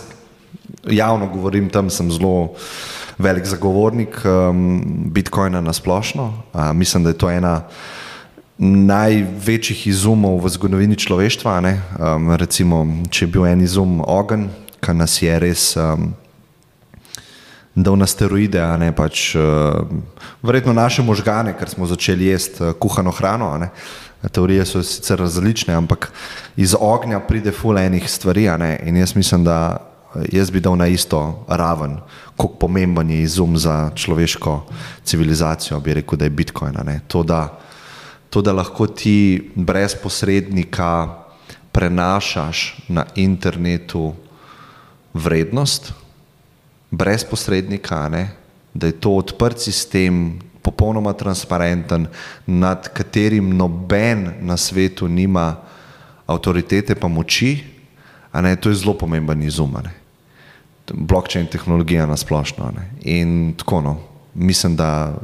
javno govorim, tam sem zelo velik zagovornik um, Bitcoina na splošno. Uh, mislim, da je to ena. Največjih izumov v zgodovini človeštva, um, recimo, če je bil en izum ogen, ki nas je res um, dal na steroide, ne pač uh, verjetno naše možgane, ker smo začeli jesti uh, kuhano hrano. Teorije so sicer različne, ampak iz ognja pride fulejnih stvari. In jaz mislim, da jaz bi dal na isto raven, kako pomemben je izum za človeško civilizacijo, bi rekel, da je Bitcoin. To da, to, da lahko ti brez posrednika prenašaš na internetu vrednost, brez posrednika, ne? da je to odprt sistem, popolnoma transparenten, nad katerim noben na svetu nima avtoritete pa moči, ne, to je zelo pomemben izum. Ne? Blockchain tehnologija na splošno. Ne? In tako, no, mislim, da,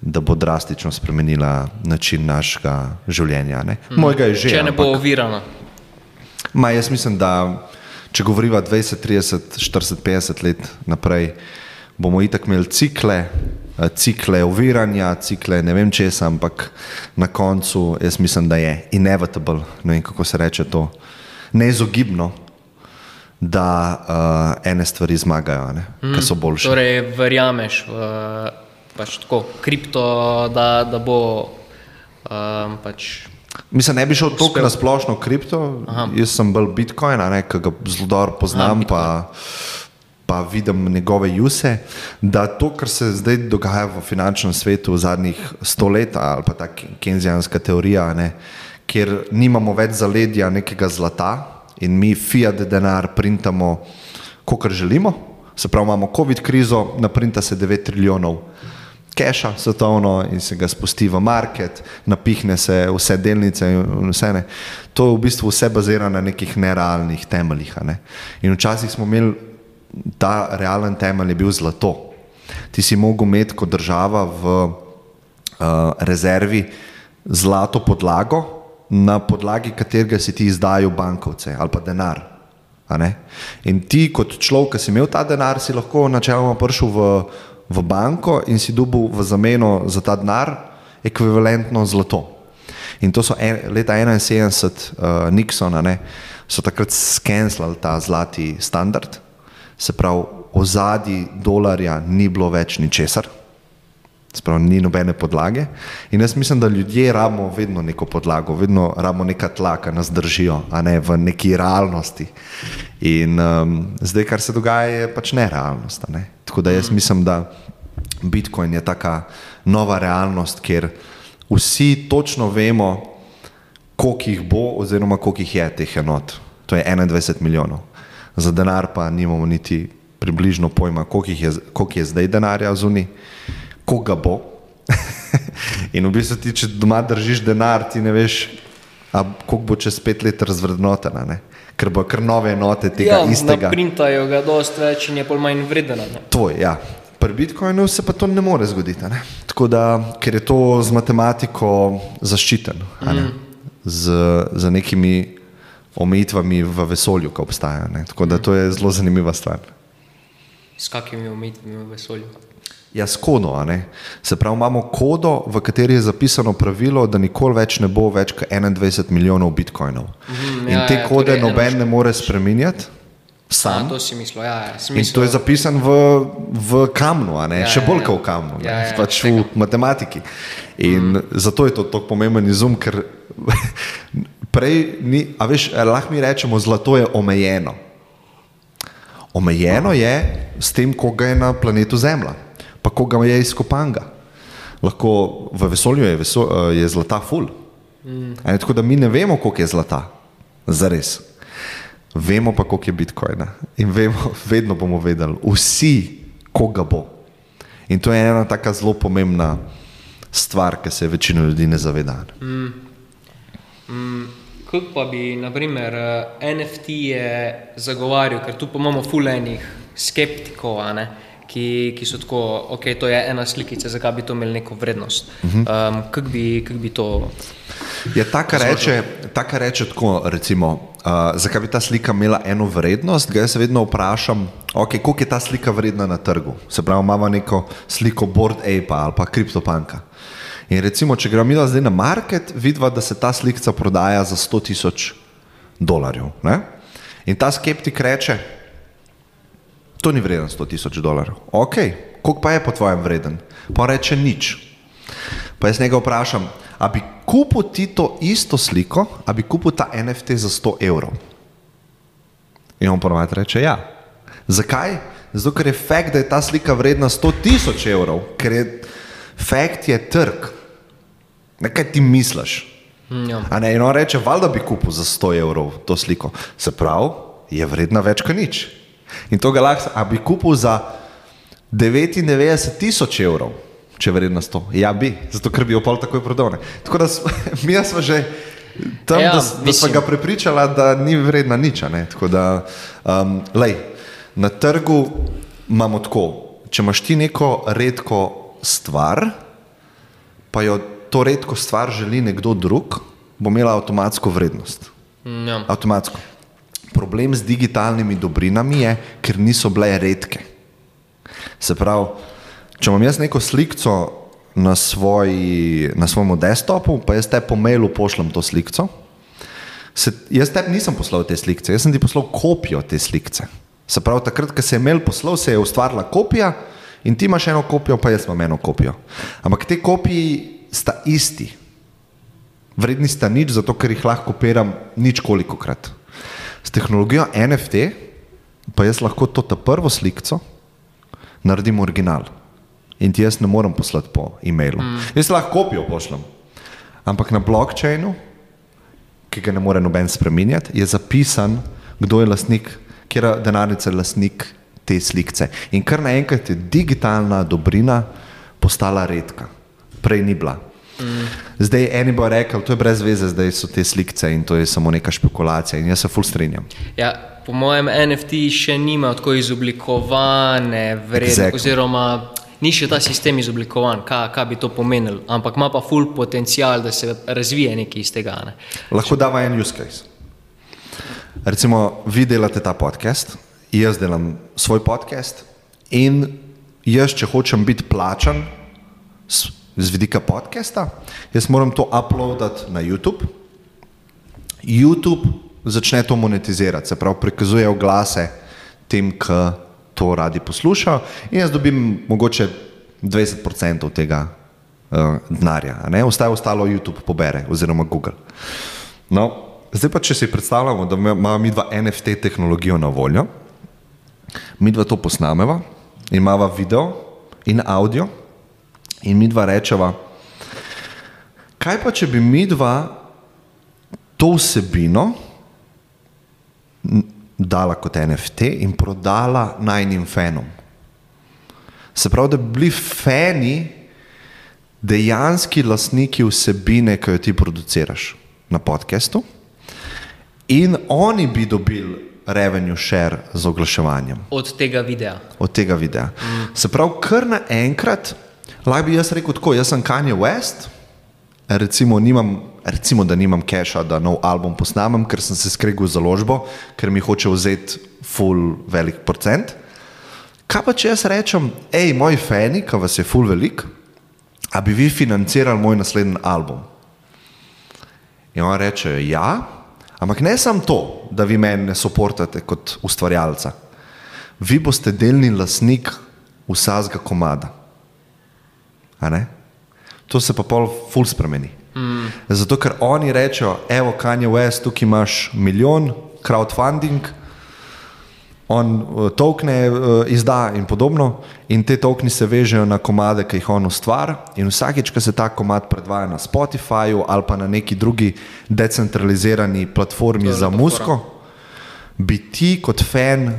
da bo drastično spremenila način našega življenja. Ne? Mhm. Mojega je že. Če ne bo ovirano. Ma, jaz mislim, da če govorimo 20, 30, 40, 50 let naprej, bomo itak imeli cikle, eh, cikle oviranja, cikle ne vem česa, ampak na koncu jaz mislim, da je inevitable, ne vem kako se reče to, neizogibno, da uh, ene stvari zmagajo, ne, mm, ki so boljše. Torej, verjameš v pač tako, kripto, da, da bo um, pač. Mislim, ne bi šel toliko na splošno kripto, Aha. jaz sem bolj Bitcoin, ki ga zelo dobro poznam. Aha, pa vidim njegove use, da to, kar se zdaj dogaja v finančnem svetu v zadnjih sto let, ali pa ta kenzijanska teorija, ne, kjer nimamo več zaledja nekega zlata in mi fiat denar printamo, kot želimo. Se pravi, imamo COVID krizo, naprinta se 9 trilijonov keša svetovno in se ga spusti v market, napihne se vse delnice in vse ne. To je v bistvu vse bazirano na nekih nerealnih temeljih. Ne. In včasih smo imeli ta realen temelj, je bil zlato. Ti si mogel imeti kot država v uh, rezervi zlato podlago, na podlagi katerega si ti izdajal bankovce ali pa denar. In ti, kot človek, ki si imel ta denar, si lahko načeloma prišel v v banko in si dobil v zameno za ta denar ekvivalentno zlato. In to so en, leta 71, uh, Nixona, ne, so takrat skenslali ta zlati standard, se pravi, ozadji dolarja ni bilo več ničesar, sprav, ni nobene podlage. In jaz mislim, da ljudje rabimo vedno neko podlago, vedno rabimo neka tla, ki nas držijo, a ne v neki realnosti. In um, zdaj, kar se dogaja, je pač nerealnost. Ne? Tako da jaz mislim, da Bitcoin je taka nova realnost, kjer vsi točno vemo, koliko jih bo, oziroma koliko jih je teh enot. To je 21 milijonov. Za denar pa nimamo niti približno pojma, koliko je, koliko je zdaj denarja zunaj, koga bo. In v bistvu ti, če doma držiš denar, ti ne veš, koliko bo čez pet let razvrednotena. Ker bo kar nove enote tega ja, istega. Printajo ga dosti več in je pol manj vredena. To je, ja pri Bitcoinu se pa to ne more zgoditi. Ne? Tako da, ker je to z matematiko zaščiteno, ne? mm. z, z nekimi omejitvami v vesolju, ki obstajajo. Ne? Tako da to je zelo zanimiva stvar. S kakimi omejitvami v vesolju? Ja, s kodo. Se pravi, imamo kodo, v kateri je zapisano pravilo, da nikoli več ne bo več kot 21 milijonov bitcoinov. Mm, ja, In te ja, kode torej noben ne more spremenjati sam. A, to si mislil, ja. ja In to je zapisano v, v kamnu, ja, še bolj ja, kot v kamnu, ja, ja, pač v matematiki. In mm. zato je to tako pomemben izum, ker prej ni, a veš, lahko mi rečemo, zlato je omejeno. Omejeno je s tem, koga je na planetu Zemlja, pa koga je izkopanga. Lahko v vesolju je, veso, je zlata ful. Mm. Tako da mi ne vemo, koliko je zlata, zares. Vemo pa, koliko je Bitcoina in vemo, vedno bomo vedeli, vsi, koga bo. In to je ena tako zelo pomembna stvar, ki se večina ljudi ne zaveda. Mm. Mm. Kako pa bi, naprimer, eh, NFT je zagovarjal, ker tu imamo fulejnih skeptikov, ki, ki so tako, ok, to je ena slikica, zakaj bi to imeli neko vrednost. Um, Kako bi, kak bi to? Je taka reče, taka reče tako, recimo, uh, zakaj bi ta slika imela eno vrednost? Ga jaz vedno vprašam, okay, koliko je ta slika vredna na trgu. Se pravi, imamo neko sliko Board Ape ali pa CryptoPunka. In recimo, če gremo mi zdaj na market, vidimo, da se ta slika prodaja za 100 tisoč dolarjev. Ne? In ta skeptik reče, to ni vreden 100 tisoč dolarjev. Ok, koliko pa je po tvojem vreden? Pa reče nič. Pa jaz njega vprašam, a bi kupil ti to isto sliko, a bi kupil ta NFT za 100 evrov? In on ponovadi reče ja. Zakaj? Zato, ker je fakt, da je ta slika vredna 100 tisoč evrov, ker je fakt je trg. Nekaj ti misliš. Mm, ja. A ne, in on reče, valjda bi kupil za 100 evrov to sliko. Se pravi, je vredna več kot nič. In to ga lahko, a bi kupil za 99 tisoč evrov, če je vredno 100. Ja, bi, zato ker bi jo pol takoj prodal. Tako da mi smo že tam, ja, da, da smo ga prepričali, da ni vredna nič. Tako da, um, lej, na trgu imamo tako, če imaš ti neko redko stvar, pa jo to redko stvar želi nekdo drug, bo imela avtomatsko vrednost. Ja. Avtomatsko. Problem z digitalnimi dobrinami je, ker niso bile redke. Se pravi, če imam jaz neko sliko na, svoji, na svojem desktopu, pa jaz te po mailu pošljem to sliko. Se, jaz tebi nisem poslal te slike, jaz sem ti poslal kopijo te slike. Se pravi, takrat, ko se je mail poslal, se je ustvarila kopija in ti imaš eno kopijo, pa jaz imam eno kopijo. Ampak te kopiji sta isti. Vredni sta nič, zato ker jih lahko kopiram nič koliko krat. S tehnologijo NFT pa jaz lahko to ta prvo sliko naredim original. In ti jaz ne morem poslati po e-mailu. Mm. Jaz lahko kopijo pošljem. Ampak na blockchainu, ki ga ne more noben spremenjati, je zapisan, kdo je lastnik, kje je denarnica lastnik te slike. In kar naenkrat je digitalna dobrina postala redka. Prej ni bila. Mm. Zdaj eni bo rekel, to je brez veze, zdaj so te slike in to je samo neka špekulacija. In jaz se ful strinjam. Ja, po mojem, NFT še nima tako izoblikovane vrednosti, exactly. oziroma ni še ta sistem izoblikovan, kaj, kaj bi to pomenilo, ampak ima pa ful potencial, da se razvije nekaj iz tega. Ne. Lahko da en use case. Recimo, vi delate ta podcast, jaz delam svoj podcast in jaz, če hočem biti plačan z vidika podcasta, jaz moram to uploadati na YouTube. YouTube začne to monetizirati, se pravi, prikazuje oglase tem, ki to radi poslušajo, in jaz dobim mogoče 20% tega uh, denarja, vse ostalo YouTube pobere, oziroma Google. No, zdaj pa, če si predstavljamo, da imamo mi dva NFT tehnologijo na voljo, mi dva to posnameva, imamo video in audio, in mi dva rečeva, kaj pa, če bi mi dva to vsebino dala kot NFT in prodala najnim fenom. Se pravi, da bi bili fani dejanski lastniki vsebine, ki jo ti produciraš na podkastu, in oni bi dobili revenue share z oglaševanjem. Od tega videa. Od tega videa. Mm. Se pravi, kar naenkrat, lahko bi jaz rekel tako, jaz sem Kanye West, recimo, nimam, recimo da nimam keša, da nov album posnamem, ker sem se skregal z založbo, ker mi hoče vzeti full velik procent. Kaj pa če jaz rečem, hej, moji fani, ki vas je full velik, a bi vi financirali moj naslednji album? In oni rečejo, ja, ampak ne samo to, da vi meni ne soportate kot ustvarjalca. Vi boste delni lasnik vsakega komada. To se pa pol ful spremeni. Mm. Zato, ker oni rečejo, evo, Kanye West, tukaj imaš milijon, crowdfunding, on uh, tokne uh, izda in podobno, in te tokni se vežejo na komade, ki jih on ustvari. In vsakeč, ko se ta komad predvaja na Spotifyju ali pa na neki drugi decentralizirani platformi za muziko, bi ti kot fan,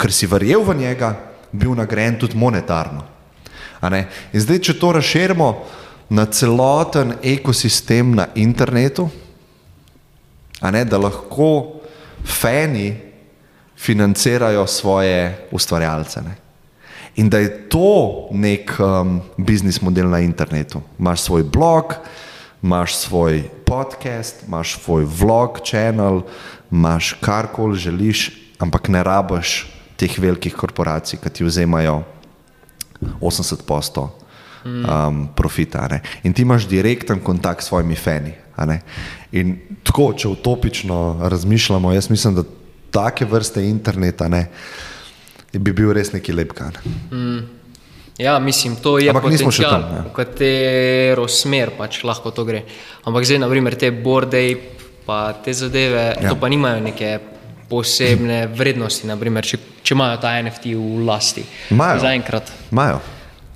ker si verjel v njega, bil nagrajen tudi monetarno. In zdaj, če to razširimo na celoten ekosistem na internetu, ne, da lahko fani financirajo svoje ustvarjalce. Ne. In da je to nek um, biznis model na internetu. Imáš svoj blog, imaš svoj podcast, imaš svoj vlog, kanal, imaš karkoli želiš, ampak ne rabiš teh velikih korporacij, ki ti vzemajo 80 posto um, profita. In ti imaš direkten kontakt s svojimi fani. In tako, če utopično razmišljamo, jaz mislim, da take vrste interneta ne, bi bil res neki lepka. Ne? Mm. Ja, mislim, to je Ampak potencial, tam, ja. v katero smer pač lahko to gre. Ampak zdaj, na primer, te borde, pa te zadeve, ja. to pa nimajo neke posebne vrednosti, naprimer, če, če imajo ta NFT v lasti. Imajo. Zaenkrat. Imajo.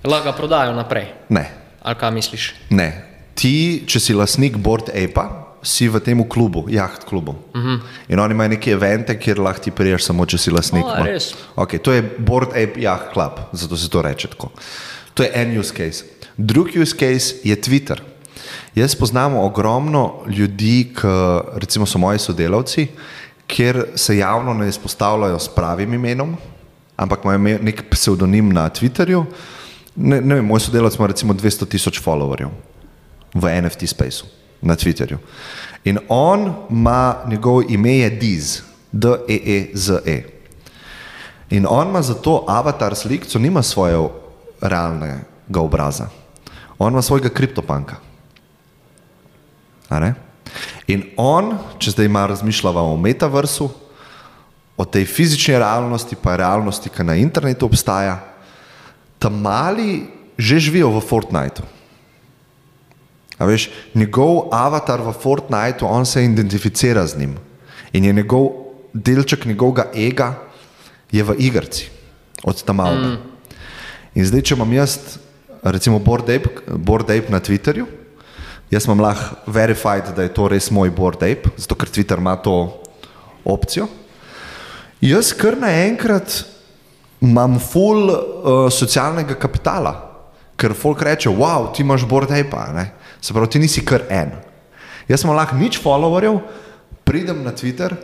Lahko ga prodajo naprej. Ne. Ali kaj misliš? Ne. Ti, če si lastnik Board Ape, si v tem klubu, jaht klubu. Uh mhm. -huh. In oni imajo neke evente, kjer lahko ti priješ samo, če si lastnik. Oh, res. Okay, to je Board Ape Jaht Club, zato se to reče tako. To je en use case. Drugi use case je Twitter. Jaz poznam ogromno ljudi, ki recimo so moji sodelavci, kjer se javno ne izpostavljajo s pravim imenom, ampak imajo nek pseudonim na Twitterju. Ne, ne vem, moj sodelavec ima recimo 200 tisoč followerjev v NFT spaceu na Twitterju. In on ima, njegovo ime je Diz, D-E-E-Z-E. -E. In on ima za to avatar sliko, nima svoje realnega obraza. On ima svojega kriptopanka. A ne? In on, če zdaj ima razmišljava o metaversu, o tej fizični realnosti, pa realnosti, ki na internetu obstaja, tam mali že živijo v Fortniteu. A veš, njegov avatar v Fortniteu, on se identificira z njim in je njegov delček njegovega ega je v igrci, od tam malega. Mm. In zdaj, če imam jaz, recimo, Ape na Twitterju, jaz imam lahko verified, da je to res moj Board Ape, zato ker Twitter ima to opcijo. Jaz kar naenkrat imam full uh, socialnega kapitala, ker folk reče, wow, ti imaš Board Ape, se pravi, ti nisi kar en. Jaz imam lahko nič followerjev, pridem na Twitter,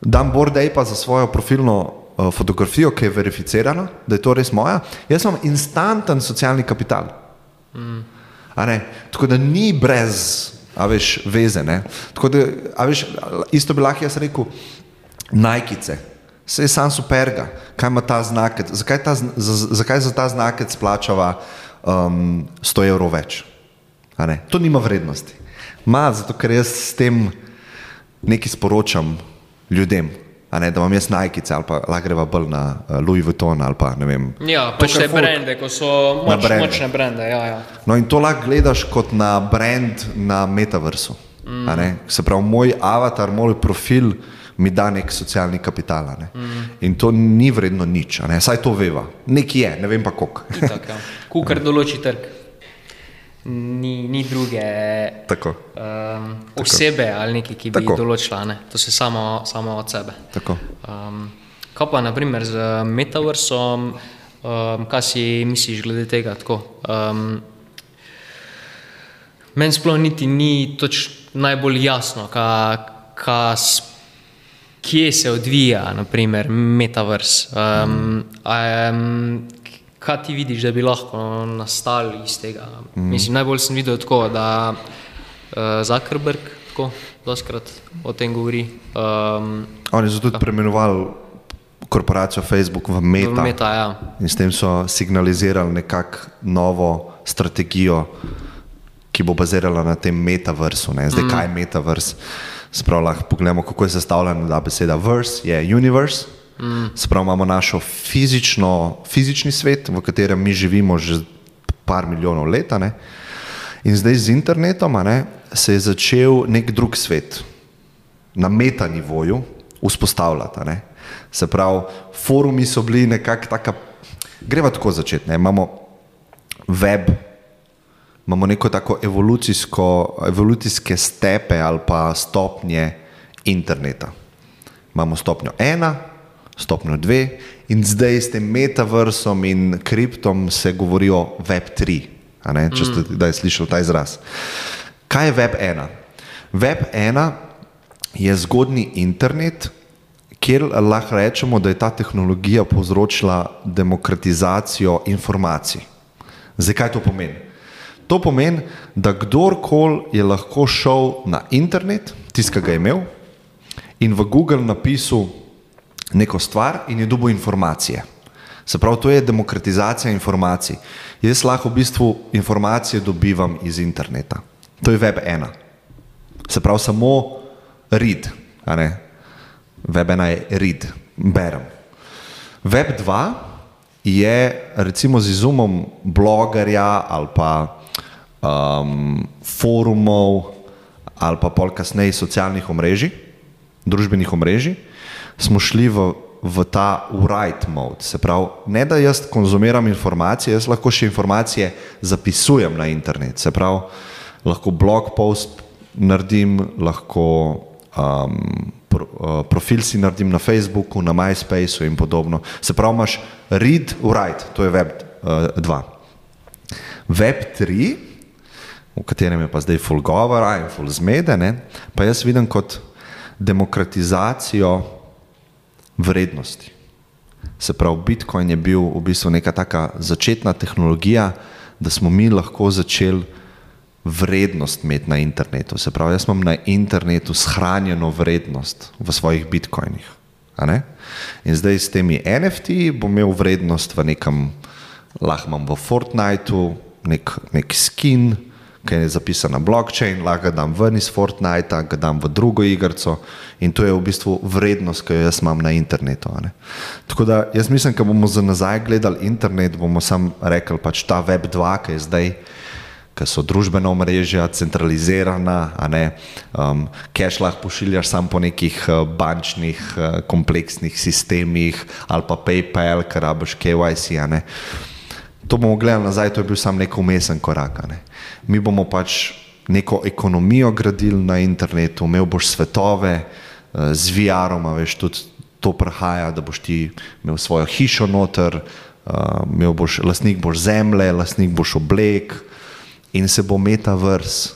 dam Board Ape za svojo profilno uh, fotografijo, ki je verificirana, da je to res moja, jaz imam instanten socialni kapital. Mm. Tako da ni brez, a veš, veze. Tako da, a veš, isto bi lahko jaz rekel, najkice. Vse je sam superga, kaj ima ta znak, zakaj, ta, zakaj za ta znak splačava um, 100 evrov več. To nima vrednosti. Ma, zato ker jaz s tem nekaj sporočam ljudem. Ne, da imam jaz najkice ali pa lahko greva bolj na uh, Louis Vuitton ali pa ne vem. Ja, pa še brende, ko so moč, brand. močne brende. Ja, ja. No in to lahko gledaš kot na brand na metaversu. Mm. Se pravi, moj avatar, moj profil mi da nek socialni kapital. Ne? Mm. In to ni vredno nič, saj to veva. Nek je, ne vem pa koliko. Ja. Kukar določi trg ni, ni druge Tako. Um, osebe Tako. ali neki, ki bi jih določila, ne? to se samo, samo od sebe. Um, kaj pa naprimer z metaversom, um, kaj si misliš glede tega? Um, Meni sploh niti ni najbolj jasno, ka, ka, kje se odvija naprimer, metavers. Um, mm. um, kaj ti vidiš, da bi lahko nastali iz tega? Mm. Mislim, najbolj sem videl tako, da uh, Zuckerberg tako doskrat o tem govori. Um, Oni so tudi preimenovali korporacijo Facebook v Meta. V Meta ja. In s tem so signalizirali nekakšno novo strategijo, ki bo bazirala na tem metaversu. Ne? Zdaj, mm. kaj je metavers? Sprav lahko pogledamo, kako je sestavljena ta beseda. Verse je universe. Mm. Spravo imamo našo fizično, fizični svet, v katerem mi živimo že par milijonov let. Ne? In zdaj z internetom ne, se je začel nek drug svet, na metanivoju, vzpostavljati. Ne? Se pravi, forumi so bili nekako tako, greva tako začeti. Ne? Imamo web, imamo neko tako evolucijske stepe ali pa stopnje interneta. Imamo stopnjo ena, stopnjo dve, in zdaj s tem metaversom in kriptom se govori o Web3. Če ste mm. kdaj slišali ta izraz. Kaj je Web1? Web1 je zgodni internet, kjer lahko rečemo, da je ta tehnologija povzročila demokratizacijo informacij. Zakaj to pomeni? To pomeni, da kdorkoli je lahko šel na internet, ki ga je imel, in v Google napisal neko stvar in je dobil informacije. Se pravi, to je demokratizacija informacij. Jaz lahko v bistvu informacije dobivam iz interneta. To je web ena. Se pravi, samo read, web ena je read, berem. Web dva je recimo z izumom blogerja ali pa um, forumov ali pa pol kasneje socialnih omrežij, družbenih omrežij smo šli v, v ta write mode. Se pravi, ne da jaz konzumiram informacije, jaz lahko še informacije zapisujem na internet. Se pravi, lahko blog post naredim, lahko um, pro, uh, profil si naredim na Facebooku, na MySpaceu in podobno. Se pravi, imaš read, write, to je web 2. Uh, web 3, v katerem je pa zdaj full govora in full zmedene, pa jaz vidim kot demokratizacijo vrednosti. Se pravi, Bitcoin je bil v bistvu neka taka začetna tehnologija, da smo mi lahko začeli vrednost imeti na internetu. Se pravi, jaz imam na internetu shranjeno vrednost v svojih bitcoinih. In zdaj s temi NFT bom imel vrednost v nekem lahko imam v Fortniteu nek, nek skin, ki je zapisan na blockchain, lahko dam ven iz Fortnita, ga dam v drugo igrico in to je v bistvu vrednost, ki jo jaz imam na internetu. ne. Tako da jaz mislim, da bomo za nazaj gledali internet, bomo sam rekli pač ta Web 2, ki je zdaj. Ker so družbena omrežja centralizirana, ne um, cache lahko pošiljaš samo po nekih uh, bančnih, uh, kompleksnih sistemih ali pa PayPal, ker rabiš KYC. To bomo gledali nazaj, to je bil samo nek umesen korak. Ne. Mi bomo pač neko ekonomijo gradili na internetu, imel boš svetove uh, z VR-om, veš, tudi to prihaja, da boš ti imel svojo hišo noter, uh, imel boš, lastnik boš zemlje, lastnik boš oblek in se bo metavers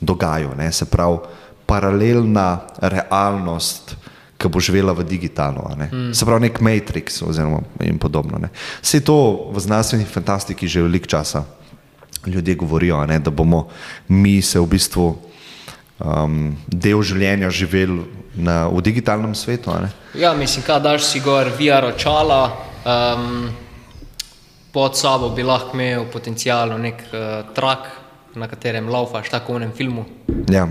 dogajal, ne? se pravi paralelna realnost, ki bo živela v digitalno. ne. Se pravi nek Matrix oziroma in podobno. Ne? Vse to v znanstveni fantastiki že veliko časa ljudje govorijo, ne, da bomo mi se v bistvu um, del življenja živeli na, v digitalnem svetu. Ja, mislim, kaj daš si gor VR očala, um, pod sabo bi lahko imel potencialno nek uh, trak, na katerem laufaš, tako v enem filmu. Ja.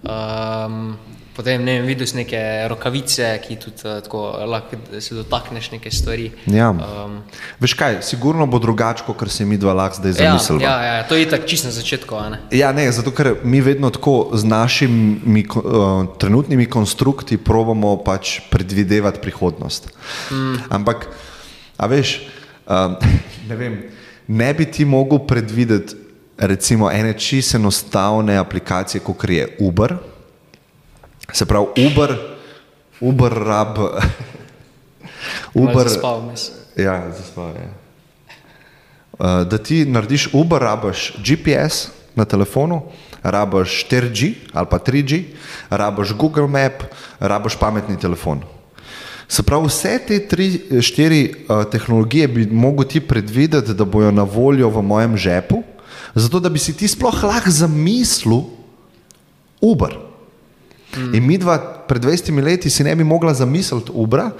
Um, potem ne vem, videl si neke rokavice, ki tudi uh, tako lahko se dotakneš neke stvari. Ja. Um, Veš kaj, sigurno bo drugače, kot se mi dva lahko zdaj ja, zamislimo. ja, ja, to je tako čisto na začetku. ne. Ja, ne, zato ker mi vedno tako z našimi uh, trenutnimi konstrukti probamo pač predvidevati prihodnost. Mm. Ampak, a veš, um, ne vem, ne bi ti mogel predvideti recimo ene čisto enostavne aplikacije, kot je Uber. Se pravi, Uber, Uber rab. Uber, zaspal. Ja, zaspal je. Uh, da ti narediš Uber, rabiš GPS na telefonu, rabiš 4G ali pa 3G, rabiš Google Map, rabiš pametni telefon. Se pravi, vse te tri, štiri uh, tehnologije bi mogel ti predvideti, da bojo na voljo v mojem žepu, zato da bi si ti sploh lahko zamislil Uber. Mm. In mi dva pred 20 leti si ne bi mogla zamisliti Ubra,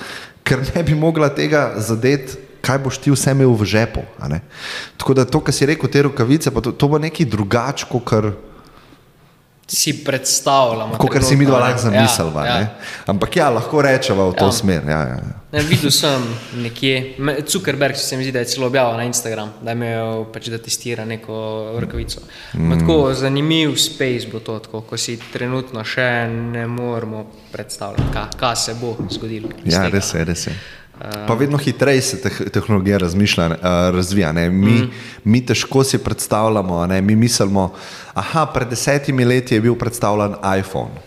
ker ne bi mogla tega zadeti, kaj boš ti vse imel v žepu. Tako da to, kar si rekel, te rokavice, to, to bo nekaj drugače, kot Si predstavljamo. kot kar si mi dva lahko ne. zamislila. Ja, Ja. Ampak ja, lahko rečeva v to Ja. smer. Ja, ja. Ne, videl sem nekje, Zuckerberg se mi zdi, da je celo objavil na Instagram, da imel pač da testira neko rokavico. Mm. Tako zanimiv space bo to, tako, ko si trenutno še ne moremo predstavljati, kaj, kaj se bo zgodilo. Ja, tega. res je, res je. Pa vedno hitreje se teh, tehnologija razmišlja, razvija. Ne? Mi, mm. mi težko si predstavljamo, ne? mi mislimo, da pred desetimi leti je bil predstavljen iPhone.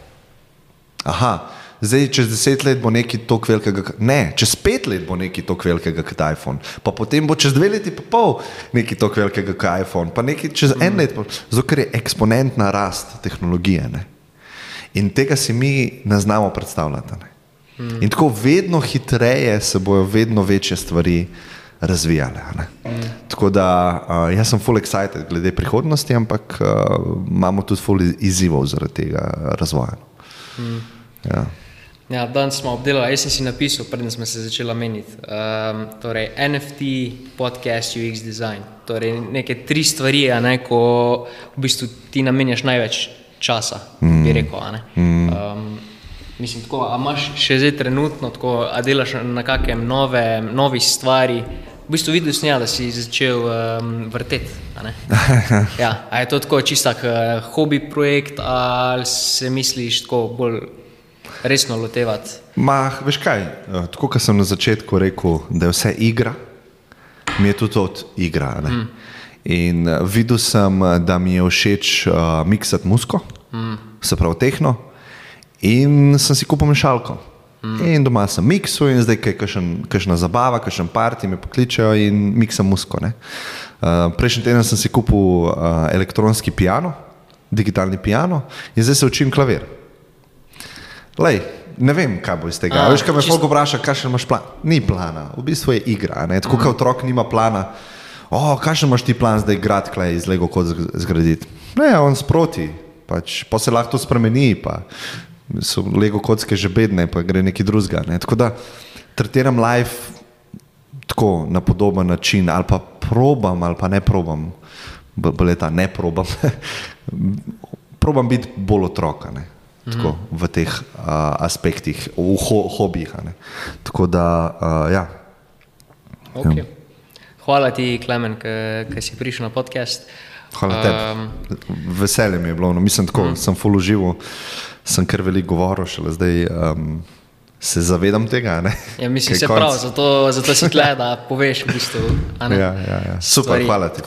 Aha, zdaj čez deset let bo nekaj tako velikega, ne, čez pet let bo nekaj tako velikega kot iPhone, pa potem bo čez dve leti pa pol nekaj tako velikega kot iPhone, pa nekaj čez mm. en let, zato ker je eksponentna rast tehnologije. Ne? In tega si mi ne znamo predstavljati. Ne? Mm. In tako vedno hitreje se bodo vedno večje stvari razvijale. Mm. Tako da uh, jaz sem full excited glede prihodnosti, ampak uh, imamo tudi full izzivov zaradi tega razvoja. Mm. Ja. Ja, danes smo obdelali, jaz sem si napisal, preden smo se začeli meniti. Um, torej, NFT, podcast, UX design. Torej, neke tri stvari, ne, ko v bistvu ti namenjaš največ časa, mm. bi rekel. ne. Um, mislim, tako, a imaš še zdaj trenutno, tako, a delaš na kakem nove, novi stvari. V bistvu videl sem, ja, da si začel um, vrteti. a ne. Ja, a je to tako čistak uh, hobi projekt, ali se misliš tako bolj resno lotevati? Ma, veš kaj, eh, tako kot sem na začetku rekel, da je vse igra, mi je tudi od igra. Mm. In eh, videl sem, eh, da mi je všeč uh, miksati musko, mm. se pravi tehno, in sem si kupil mešalko. Mm. In doma sem miksu, in zdaj je kakšna zabava, kakšen parti me pokličejo in miksam musko. ne. Uh, prejšnji teden sem si kupil uh, elektronski piano, digitalni piano, in zdaj se učim klavir. Lej, ne vem, kaj bo iz tega. A, Veš, kaj me folk vpraša, kakšen imaš plan? Ni plana, v bistvu je igra. Ne? Tako kot otrok nima plana. O, kakšen imaš ti plan zdaj grad klej iz Lego kot zgraditi? Ne, on sproti, pač, pa se lahko to spremeni, pa so Lego kocke že bedne, pa gre neki drugega. Ne? Tako da tretiram life tako na podoben način ali pa probam ali pa ne probam, bolje ta ne probam, probam biti bolj otroka. Ne? Tako, mm -hmm. V teh uh, aspektih, v ho hobijih. Tako da, uh, ja. Okay. ja. Hvala ti, Klemen, ki si prišel na podcast. Hvala tebi. Um, Veselje mi je bilo. No, mislim, tako, mm. sem full užival, sem kar veliko govoril, šele zdaj um, se zavedam tega. Ja, mislim, se prav, zato, zato si tle, da poveš v bistvu. Ja, ja, ja. Super, stvari, hvala ti.